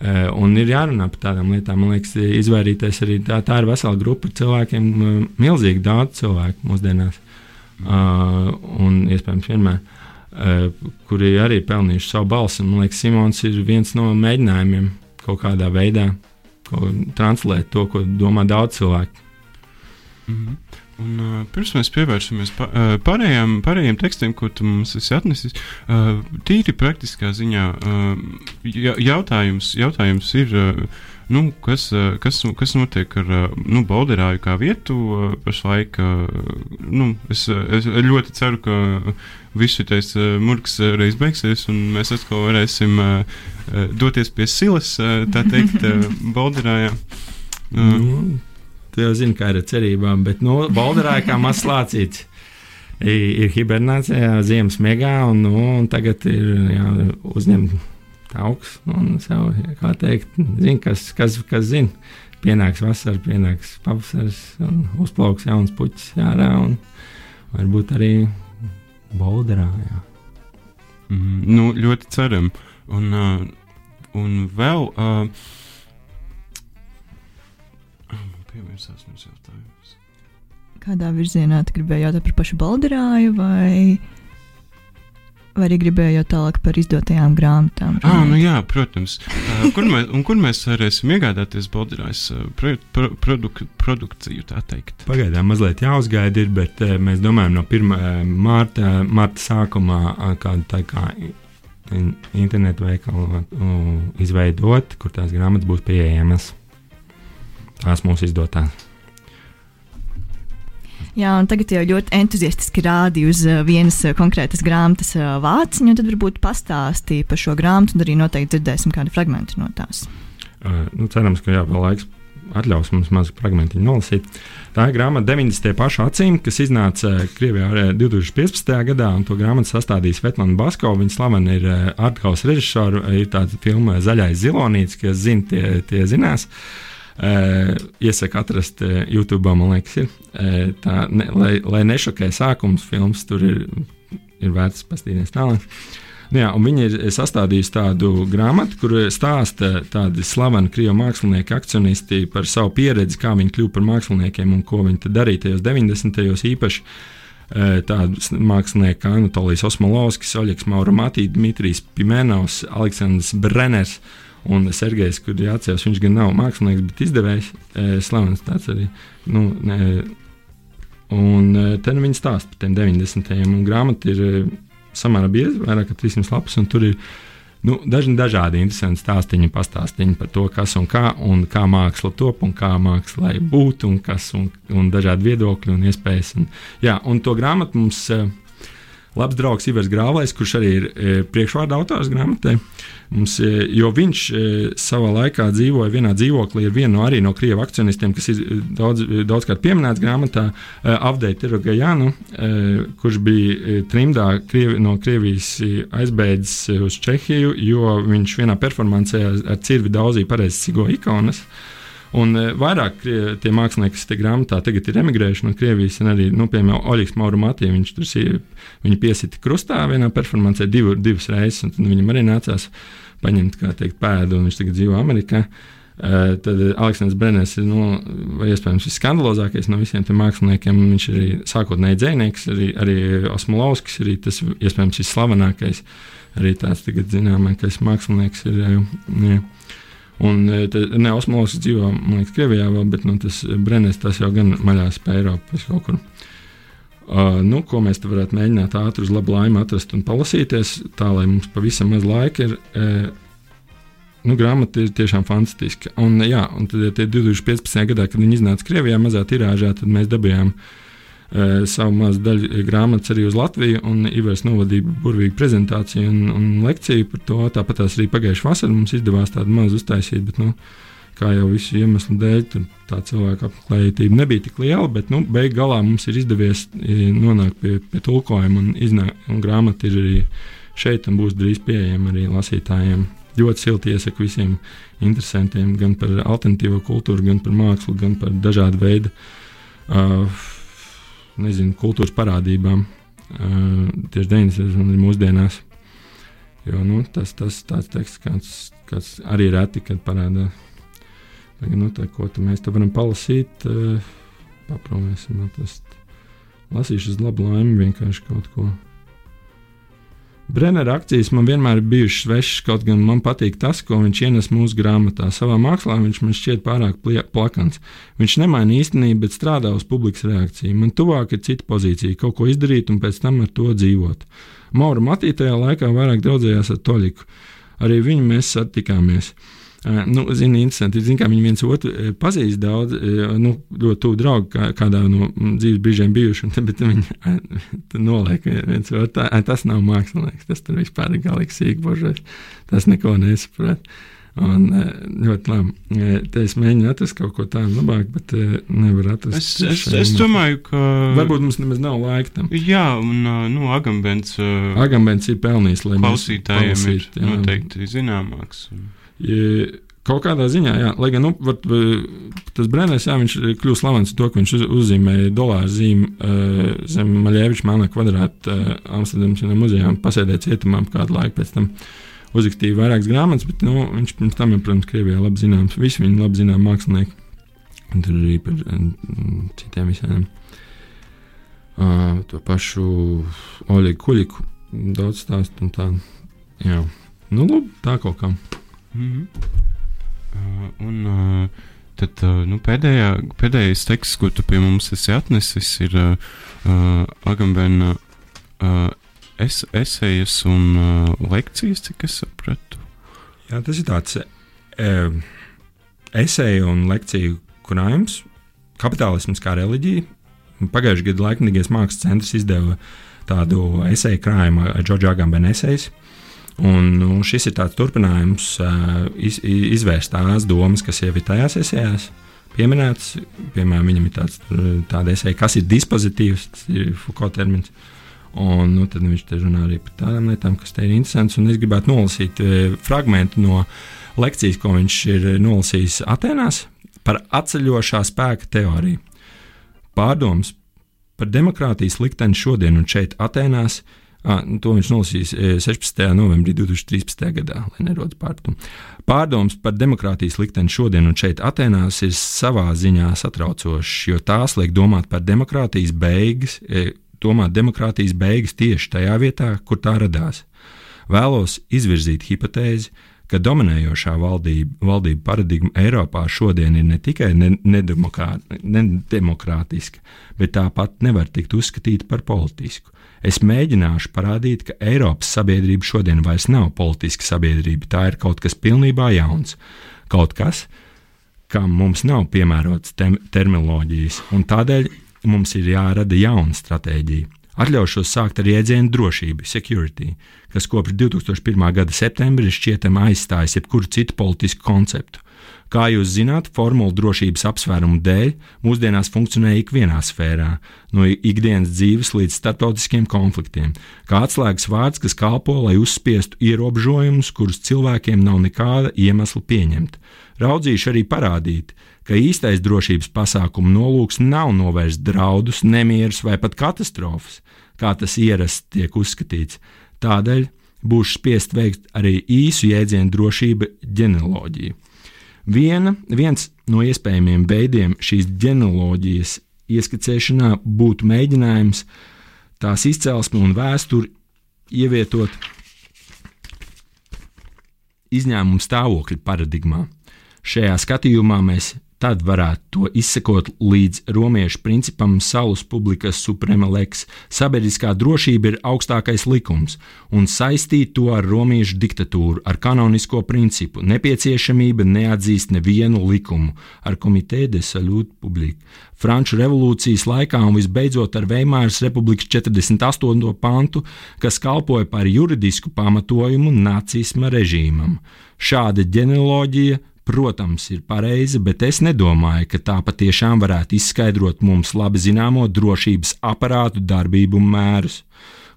Uh, un ir jārunā par tādām lietām. Man liekas, izvairīties arī tā, tā ir vesela grupa cilvēkiem, uh, milzīgi daudz cilvēku mūsdienās, uh, un iespējams vienmēr, kuri arī pelnījuši savu balsi. Man liekas, Simons ir viens no mēģinājumiem kaut kādā veidā translēt to, ko domā daudz cilvēku. -hmm. Un, uh, pirms mēs pievēršamies pa, uh, pārējām, pārējiem tekstiem, ko tu mums esi atnesis, uh, tīri praktiskā ziņā uh, jautājums, jautājums ir, uh, nu, kas, uh, kas, kas notiek ar uh, nu, Balderāju kā vietu uh, pašlaik. Uh, nu, es, es ļoti ceru, ka viss šis uh, murgs reiz beigsies, un mēs atkal varēsim uh, doties pie silas, uh, tā teikt, uh, Balderājā. Uh, nu, Tu jau zini, kā ir ar cerībām, bet nu, Balderā kā mazs lācīts. Ir hibernācijā, ziemas miegā, un, nu, un tagad ir jā, uzņemta augsts. Un, sev, kā teikt, zin, kas, kas, kas zina, pienāks vasara, pienāks pavasaris, un uzplauks jauns puķis ārā, un varbūt arī Balderā. Jā. Mm, nu, ļoti ceram. Un, uh, un vēl. Uh, pievērsās mums jautājums. Kādā virzienā tu gribēji jautāt par pašu Balderāju vai, vai arī gribēji jau tālāk par izdotajām grāmatām? Ah, nu jā, protams. Kur, mēs, kur mēs varēsim iegādāties Balderājas uh, pro, pro, produk, produkciju? Pagaidām mazliet jāuzgaida, ir, bet mēs domājam no 1. mārta, mārta sākumā kādu tā kā internetu veikalu izveidot, kur tās grāmatas būs pieejamas tās mūsu izdotās. Jā, un tagad jau ļoti entuziastiski rādīja uz uh, vienas uh, konkrētas grāmatas uh, vāciņu. Tad varbūt pastāstīja par šo grāmatu, un arī noteikti dzirdēsim kādu fragment no tās. Uh, nu, cerams, ka jā, vēl laiks atļaus mums mazu fragment nolasīt. Tā ir grāmata 90. pašu acīm, kas iznāca Krievijā 2015. gadā, un to grāmatu sastādījis Svetlana Basko. Viņa slavena ir arthouse režisora, ir tāda filma Zaļais zilonīts, kas zina, tie, tie zinās. Uh, iesaku atrast uh, YouTube, man liekas, ir. Uh, tā, ne, lai, lai nešokē sākums filmas, tur ir, ir vērts paskatīties tālāk. Nu, jā, viņi ir sastādījuši tādu grāmatu, kur stāsta tādi slaveni krievu mākslinieki, akcionisti par savu pieredzi, kā viņi kļuva par māksliniekiem un ko viņi darīja tajos 90. gados īpaši. Tādu mākslinieku kā Anatolijas Osmolovskis, Oļegs Mauramatī, Dmitrijs Pimenovs, Aleksandrs Brenners. Uh, Un Sergejs, kur jāatcerās, viņš gan nav mākslinieks, bet izdevējs, e, slavens tāds arī. Nu, ne, un e, te nu viņi stāsta par tiem 90. gadiem. Grāmata ir e, samērā bieza, vairāk kā 300 lapas, un tur ir nu, daži dažādi interesanti stāstīņi, pastāstīņi par to, kas un kā, un kā māksla top, un kā mākslā būtu, un kas, un, un dažādi viedokļi un iespējas. Un, jā, un to grāmatu mums labs draugs Ivers Grāvais, kurš arī ir priekšvārda autors grāmatai. Mums, e, jo viņš e, savā laikā dzīvoja vienā dzīvoklī ar vienu no, no krievu akcionistiem, kas ir e, daudz, daudzkārt pieminēts grāmatā, Avdeita Tirogajānu, kurš bija trimdā Krievi, no Krievijas aizbēdzis uz Čehiju, jo viņš vienā performancē ar cirvi daudzīja pareizes cigo ikonas. Un vairāk tie mākslinieki, kas te grāmatā tagad ir emigrējuši no Krievijas, un arī, nu, piemēram, Oļegs Maurumātī, viņš tur viņa piesita krustā vienā performancē divu, divas reizes, un viņam arī nācās paņemt teikt, pēdu, un viņš tagad dzīvo Amerikā. Uh, tad Aleksandrs Brenners ir nu, iespējams visskandalozākais no visiem tiem māksliniekiem. Viņš ir arī sākotnēji dzinieks, arī, arī Osmolovskis, arī tas iespējams visslavenākais, arī tāds tagad zināmākais mākslinieks. Ir, jā. Un ne Osmolovskis dzīvo, man liekas, Krievijā vēl, bet nu, tas Brenners tas jau gan maļās pa Eiropu kaut kur. Uh, nu, ko mēs varētu mēģināt ātri uz labu laimi atrast un palasīties, tā lai mums pavisam maz laika ir. Uh, nu, grāmata ir tiešām fantastiska. Un, jā, un tad, ja 2015. gadā, kad viņi iznāca Krievijā mazā tirāžā, tad mēs dabūjām uh, savu mazu daļu grāmatas arī uz Latviju. Un Ivars novadīja burvīgu prezentāciju un, un lekciju par to. Tāpat arī pagājušā vasarā mums izdevās tādu mazu uztaisīt. Bet, nu, kā jau visu iemeslu dēļ, tā cilvēka apmeklētība nebija tik liela, bet nu, beig galā mums ir izdevies nonākt pie, pie tulkojuma, un, iznāk, un grāmata ir arī šeit un būs drīz pieejama arī lasītājiem ļoti silti iesaku visiem interesantiem gan par alternatīvo kultūru, gan par mākslu, gan par dažādu veidu uh, nezinu, kultūras parādībām. Uh, tieši 90. un mūsdienās. Jo, nu, tas tas tāds teksts, kāds, kāds arī reti, parādās. Tagad, nu, tā, ko mēs te varam palasīt, uh, papromēsim atrast. Lasīšu uz labu laimi vienkārši kaut ko. Brennera akcijas man vienmēr ir bijušas svešas, kaut gan man patīk tas, ko viņš ienes mūsu grāmatā. Savā mākslā viņš man šķiet pārāk plakans. Viņš nemaina īstenību, bet strādā uz publikas reakciju. Man tuvāk ir cita pozīcija, kaut ko izdarīt un pēc tam ar to dzīvot. Maura Matītajā laikā vairāk draudzējās ar Toļiku. Arī viņu mēs satikāmies. Nu, zini, interesanti. Zini, kā viņi viens otru pazīst daudz, nu, ļoti tuvu draugi, kā, kādā no dzīves brīžiem bijuši. Un, bet viņi noliek viens otru. Tā, tas nav mākslinieks. Tas tur vispār ir galīgi sīkbožais. Tas neko nesaprot. Un, ļoti labi. Es mēģinu atrast kaut ko tādu labāku, bet nevaru atrast. Es, es, es domāju, ka. Varbūt mums nemaz nav laika tam. Jā, un nu, Agambens. Agambens ir pelnījis, lai klausītājiem palasīt, ir noteikti zināmāks. Un... Kaut kādā ziņā, jā, lai gan nu, var, tas Brenners, jā, viņš kļūst slavens ar to, ka viņš uz, uzzīmēja dolāru zīmi uh, zem Maļēviča māna kvadrāta uh, Amsterdamas muzejā un pasēdēja cietumā kādu laiku pēc tam. Uzrakstīja vairākas grāmatas, bet nu, viņš pirms tam, ja, protams, Krievijā labi zināms. Visi viņi labi zinām mākslinieki. Un tur arī par citiem visiem. Uh, to pašu Oļegu Kuļiku daudz stāstu un tā. Jā, nu, labi, tā kaut kā. Mm -hmm. uh, un uh, tad uh, nu, pēdējā, pēdējais teksts, ko tu pie mums esi atnesis, ir uh, uh, Agambena uh, es, esejas un uh, lekcijas, cik es sapratu. Jā, tas ir tāds uh, esēju un lekciju krājums, kapitālisms kā reliģija. Pagājušajā gadā Laikmīgais mākslas centrs izdeva tādu esēju krājumu, Džordža Agambena esejas. Un, nu, šis ir tāds turpinājums iz, izvērst tās domas, kas jau ir tajās esējās pieminētas. Piemēram, viņam ir tāds, tāda esēja, kas ir dispozitīvs, tas ir Foucault termins. Un, nu, tad viņš te runā arī par tādām lietām, kas te ir interesantas. Un es gribētu nolasīt fragment no lekcijas, ko viņš ir nolasījis Atenās par atceļošā spēka teoriju. Pārdoms par demokrātijas likteni šodien un šeit Atenās – À, nu, to viņš nolasīs 16. novembrī 2013. gadā, lai nerodas pārpratumu. Pārdoms par demokrātijas likteni šodien un šeit Atenās ir savā ziņā satraucošs, jo tās liek domāt par demokrātijas beigas, domāt demokrātijas beigas tieši tajā vietā, kur tā radās. Vēlos izvirzīt hipotēzi, ka dominējošā valdība, valdība paradigma Eiropā šodien ir ne tikai nedemokrātiska, bet tāpat nevar tikt uzskatīta par politisku. Es mēģināšu parādīt, ka Eiropas sabiedrība šodien vairs nav politiska sabiedrība, tā ir kaut kas pilnībā jauns, kaut kas, kam mums nav piemērotas terminoloģijas, un tādēļ mums ir jārada jauna stratēģija. Atļaušos sākt ar jēdzienu drošība, security, kas kopš 2001. gada septembra ir šķietami aizstājis jebkuru citu politisku konceptu. Kā jūs zināt, formula drošības apsvērumu dēļ mūsdienās funkcionē ikvienā sfērā, no ikdienas dzīves līdz starptautiskiem konfliktiem, kā atslēgas vārds, kas kalpo, lai uzspiestu ierobežojumus, kurus cilvēkiem nav nekāda iemesla pieņemt. Raudzīšu arī parādīt, ka īstais drošības pasākumu nolūks nav novērst draudus, nemierus vai pat katastrofas, kā tas ierasts tiek uzskatīts. Tādēļ būšu spiest veikt arī īsu jēdzienu drošība ģenealoģiju. Viena, viens no iespējamiem veidiem šīs ģenealoģijas ieskicēšanā būtu mēģinājums tās izcelsmi un vēsturi ievietot izņēmuma stāvokļa paradigmā. Šajā skatījumā mēs tad varētu to izsekot līdz romiešu principam salus publikas suprema lex. Sabiedriskā drošība ir augstākais likums, un saistīt to ar romiešu diktatūru, ar kanonisko principu. Nepieciešamība neatzīst nevienu likumu, ar komitē de salute publique. Franču revolūcijas laikā un visbeidzot ar Veimāras republikas 48. pantu, kas kalpoja par juridisku pamatojumu nacisma režīmam. Šāda ģenealoģija protams, ir pareiza, bet es nedomāju, ka tā patiešām varētu izskaidrot mums labi zināmo drošības aparātu darbību un mērus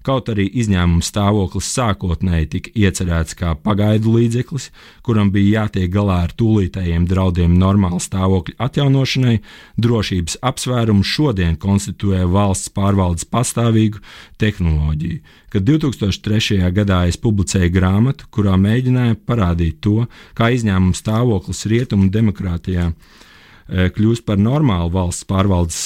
kaut arī izņēmuma stāvoklis sākotnēji tika iecerēts kā pagaidu līdzeklis, kuram bija jātiek galā ar tūlītējiem draudiem normāla stāvokļa atjaunošanai, drošības apsvērums šodien konstituē valsts pārvaldes pastāvīgu tehnoloģiju. Kad 2003. gadā es publicēju grāmatu, kurā mēģināju parādīt to, kā izņēmuma stāvoklis rietumu demokrātijā kļūst par normālu valsts pārvaldes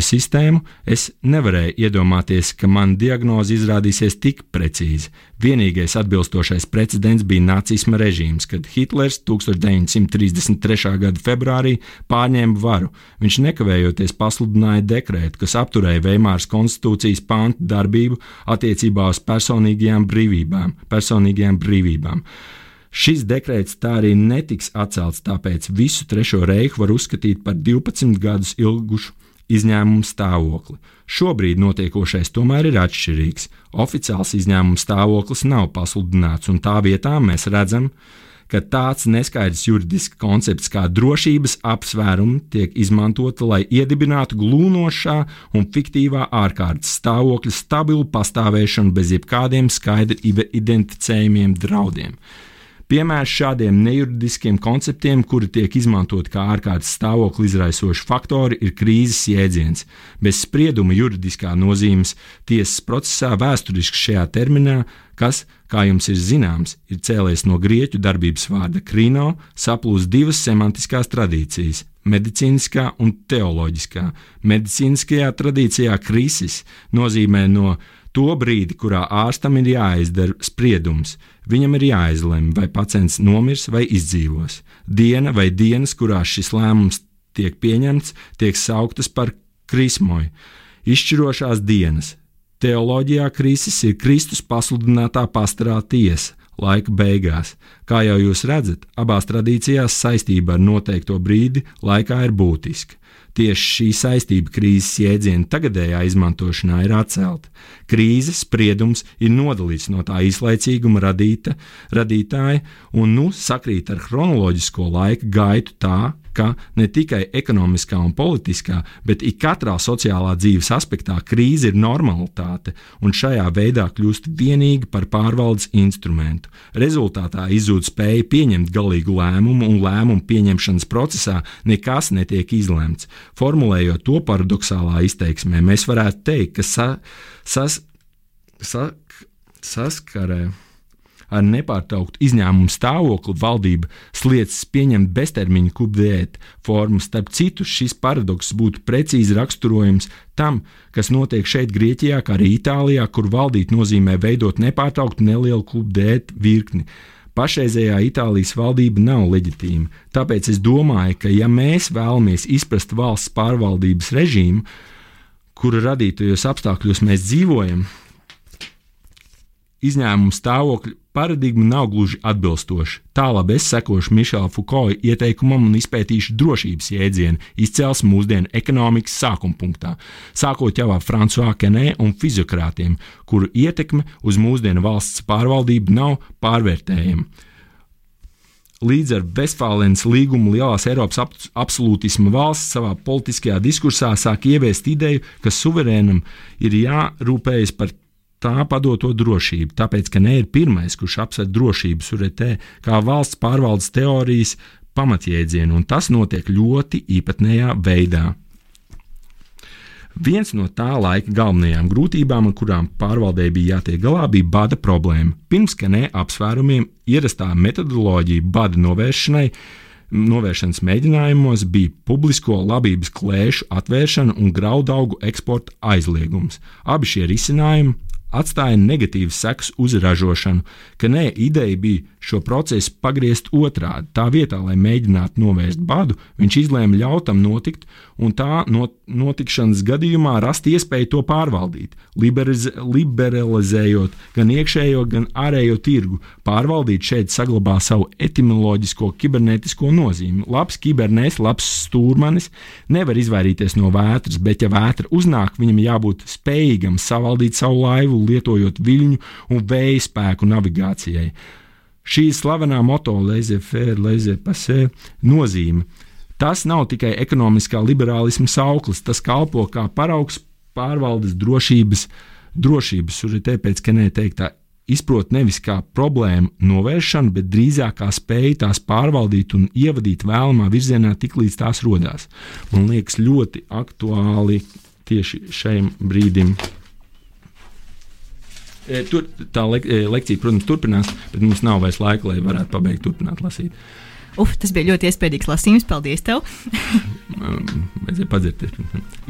sistēmu, es nevarēju iedomāties, ka mana diagnoze izrādīsies tik precīzi. Vienīgais atbilstošais precedents bija nacisma režīms, kad Hitlers 1933. gada februārī pārņēma varu. Viņš nekavējoties pasludināja dekrētu, kas apturēja Veimāras konstitūcijas pāntu darbību attiecībā uz personīgajām brīvībām. Personīgajām brīvībām. Šis dekrets tā arī netiks atcelts, tāpēc visu Trešo reihu var uzskatīt par 12 gadus ilgušu izņēmumu stāvokli. Šobrīd notiekošais tomēr ir atšķirīgs. Oficiāls izņēmuma stāvoklis nav pasludināts, un tā vietā mēs redzam, ka tāds neskaidrs juridisks koncepts kā drošības apsvērumi tiek izmantota, lai iedibinātu glūnošā un fiktīvā ārkārtas stāvokļa stabilu pastāvēšanu bez jebkādiem skaidri identificējumiem draudiem. Piemērs šādiem nejuridiskiem konceptiem, kuri tiek izmantoti kā ārkārtas stāvokli izraisoši faktori, ir krīzes jēdziens. Bez sprieduma juridiskā nozīmes tiesas procesā vēsturiski šajā terminā, kas, kā jums ir zināms, ir cēlies no grieķu darbības vārda krino, saplūst divas semantiskās tradīcijas medicīniskā un teoloģiskā. Medicīniskajā tradīcijā krīzes nozīmē no to brīdi, kurā ārstam ir jāizdara spriedums. Viņam ir jāizlemj, vai pacients nomirs vai izdzīvos. Diena vai dienas, kurās šis lēmums tiek pieņemts, tiek sauktas par krismoju. Izšķirošās dienas. Teoloģijā Kristus ir Kristus pasludinātā pastarā tiesa, laika beigās. Kā jau jūs redzat, abās tradīcijās saistība ar noteikto brīdi laikā ir būtiska. Tieši šī saistība krīzes jēdziena tagadējā izmantošanā ir atcelta. Krīzes spriedums ir nodalīts no tā īslaicīguma radīta, radītāja un nu sakrīt ar chronoloģisko laika gaitu tā, ka ne tikai ekonomiskā un politiskā, bet ik katrā sociālā dzīves aspektā krīze ir normalitāte un šajā veidā kļūst vienīgi par pārvaldes instrumentu. Rezultātā izzūd spēja pieņemt galīgu lēmumu, un lēmumu pieņemšanas procesā nekas netiek izlemts. Formulējot to paradoxālā izteiksmē, mēs varētu teikt, ka sa, sas, sak, saskarē ar nepārtrauktu izņēmumu stāvokli valdība sliedz pieņemt beztermiņa kubdēt formu. Starp citu, šis paradoks būtu precīzi raksturojams tam, kas notiek šeit, Grieķijā, kā arī Itālijā, kur valdīt nozīmē veidot nepārtrauktu nelielu kubdēt virkni. Pašreizējā Itālijas valdība nav leģitīma, tāpēc es domāju, ka ja mēs vēlamies izprast valsts pārvaldības režīmu, kura radītajos apstākļos mēs dzīvojam, izņēmumu stāvokļu paradigma nav gluži atbilstoša. Tālāk es sekošu Mišela Foucault ieteikumam un izpētīšu drošības jēdzienu izcelsmi mūsdienu ekonomikas sākuma punktā, sākot jau ar Frančiskā Kenē un fiziokrātiem, kuru ietekme uz mūsdienu valsts pārvaldību nav pārvērtējama. Līdz ar Vestfālēnas līgumu lielās Eiropas ap absolūtisma valsts savā politiskajā diskursā sāk ieviest ideju, ka suverēnam ir jārūpējas par tā padoto drošību, tāpēc, ka ne ir pirmais, kurš apsver drošību suretē kā valsts pārvaldes teorijas pamatjēdzienu, un tas notiek ļoti īpatnējā veidā. Viens no tā laika galvenajām grūtībām, ar kurām pārvaldē bija jātiek galā, bija bada problēma. Pirms kanē apsvērumiem ierastā metodoloģija bada novēršanai novēršanas mēģinājumos bija publisko labības klēšu atvēršana un graudaugu eksporta aizliegums. Abi šie risinājumi atstāja negatīvas sekas uz ražošanu, ka nē, ideja bija šo procesu pagriezt otrādi. Tā vietā, lai mēģinātu novērst badu, viņš izlēma ļaut tam notikt, un tā not, notikšanas gadījumā rast iespēju to pārvaldīt, liberaliz, liberalizējot gan iekšējo, gan ārējo tirgu. Pārvaldīt šeit saglabā savu etimoloģisko kibernetisko nozīmi. Labs kibernēs, labs stūrmanis nevar izvairīties no vētras, bet ja vētra uznāk, viņam jābūt spējīgam savaldīt savu laivu, lietojot viļņu un vēja spēku navigācijai. Šī slavenā moto laissez-faire, laissez-passer nozīme. Tas nav tikai ekonomiskā liberālisma sauklis, tas kalpo kā paraugs pārvaldes drošības, drošības sužitē, ka neteiktā izprot nevis kā problēmu novēršanu, bet drīzāk kā spēju tās pārvaldīt un ievadīt vēlamā virzienā, tiklīdz tās rodās. Man liekas, ļoti aktuāli tieši šajam brīdim. E, tur tā le e, lekcija, protams, turpinās, bet mums nav vairs laika, lai varētu pabeigt, turpināt lasīt. Uf, tas bija ļoti iespaidīgs lasījums. Paldies! Tev. vajadzēja padzirties.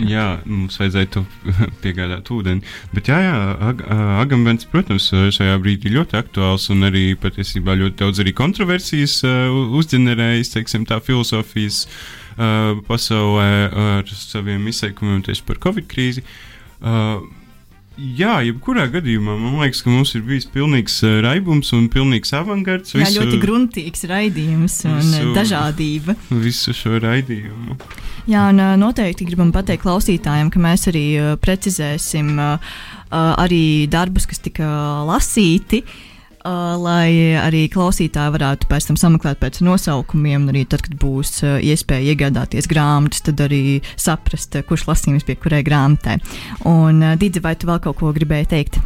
Jā, mums vajadzēja to piegādāt ūdeni. Bet, jā, jā ag Agamants, protams, šajā brīdī ļoti aktuāls un arī patiesībā ļoti daudz arī kontroversijas uh, uzģenerējis, teiksim, tā filozofijas uh, pasaulē ar saviem izteikumiem tieši par Covid krīzi. Uh, Jā, jebkurā gadījumā man liekas, ka mums ir bijis pilnīgs uh, raibums un pilnīgs avangards. Jā, visu, ļoti gruntīgs raidījums un visu, dažādība. Visu šo raidījumu. Jā, un uh, noteikti gribam pateikt klausītājiem, ka mēs arī precizēsim arī darbus, kas tika lasīti. Uh, lai arī klausītāji varētu pēc tam sameklēt pēc nosaukumiem, un arī tad, kad būs uh, iespēja iegādāties grāmatas, tad arī saprast, uh, kurš lasījums pie kurai grāmatai. Un, uh, Dīdzi, vai tu vēl kaut ko gribēji teikt?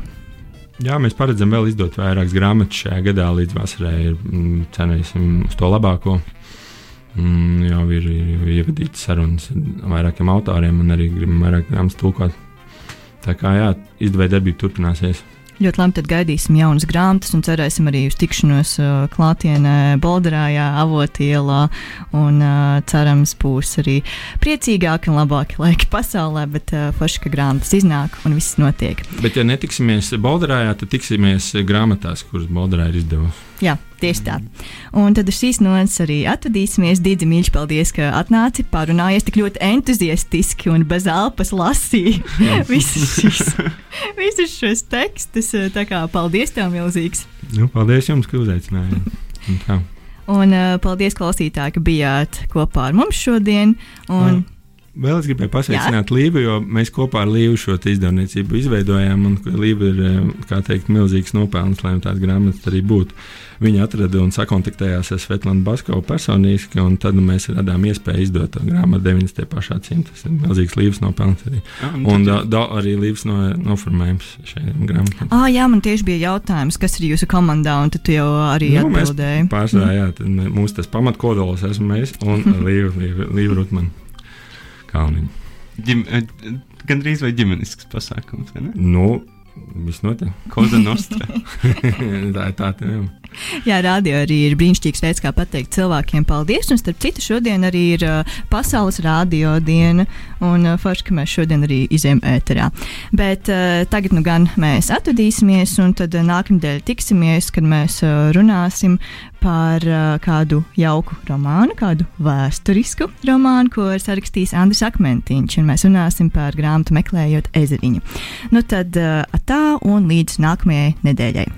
Jā, mēs paredzam vēl izdot vairākas grāmatas šajā gadā, līdz vasarai ir mm, cenēsim uz to labāko. Mm, jau ir ievadīts sarunas ar vairākiem autoriem, un arī gribam vairāk grāmatas tulkot. Tā kā jā, izdevēja darbība turpināsies. Ļoti labi, tad gaidīsim jaunas grāmatas un cerēsim arī uz tikšanos uh, klātienē, Bolderājā, Avotielā. Un uh, cerams, būs arī priecīgāki un labāki laiki pasaulē, bet uh, forši, ka grāmatas iznāk un viss notiek. Bet, ja netiksimies Bolderājā, tad tiksimies grāmatās, kuras Bolderā ir izdevusi. Jā, tieši tā. Un tad uz šīs nodaļas arī atvadīsimies. Dīdzi mīļš, paldies, ka atnāci, pārunājies tik ļoti entuziastiski un bez elpas lasīji visus šos, visus šos tekstus. Tā kā paldies tev milzīgs. Nu, paldies jums, ka uzaicinājāt. Un, un uh, paldies klausītāji, ka bijāt kopā ar mums šodien. Un, uh. Vēl es gribēju pasveicināt Līvu, jo mēs kopā ar Līvu šo izdevniecību izveidojām. Līva ir eh, teikt, milzīgs nopelns, lai tādas grāmatas arī būtu. Viņa atrada un sakontaktējās ar Svetlānu Baskovu personiski, un tad nu, mēs radām iespēju izdot to grāmatu 90. pašā cimta. Tas ir milzīgs Līvas nopelns arī. Jā, un un da, da, arī Līvas no, noformējums šai grāmatai. Ah, jā, man tieši bija jautājums, kas ir jūsu komandā, un tu jau arī nu, atbildēji. Pārsvarā, jā, mūsu tas pamatkodols esmu mēs un Līva, Līva, Līva Rutmana kalniņu. Ģim, eh, Gan drīz vai ģimenisks pasākums. Nu, visnotaļ. Koda nostra. tā ir tā, tā. Jā, radio arī ir brīnišķīgs veids, kā pateikt cilvēkiem paldies. Un starp citu, šodien arī ir uh, Pasaules radio diena. Un uh, forši, ka mēs šodien arī izējām ēterā. Bet uh, tagad nu gan mēs atvadīsimies, un tad uh, nākamnedēļ tiksimies, kad mēs uh, runāsim par uh, kādu jauku romānu, kādu vēsturisku romānu, ko ir sarakstījis Andris Akmentiņš. Un mēs runāsim par grāmatu meklējot ezeriņu. Nu tad uh, tā un līdz nākamajai nedēļai.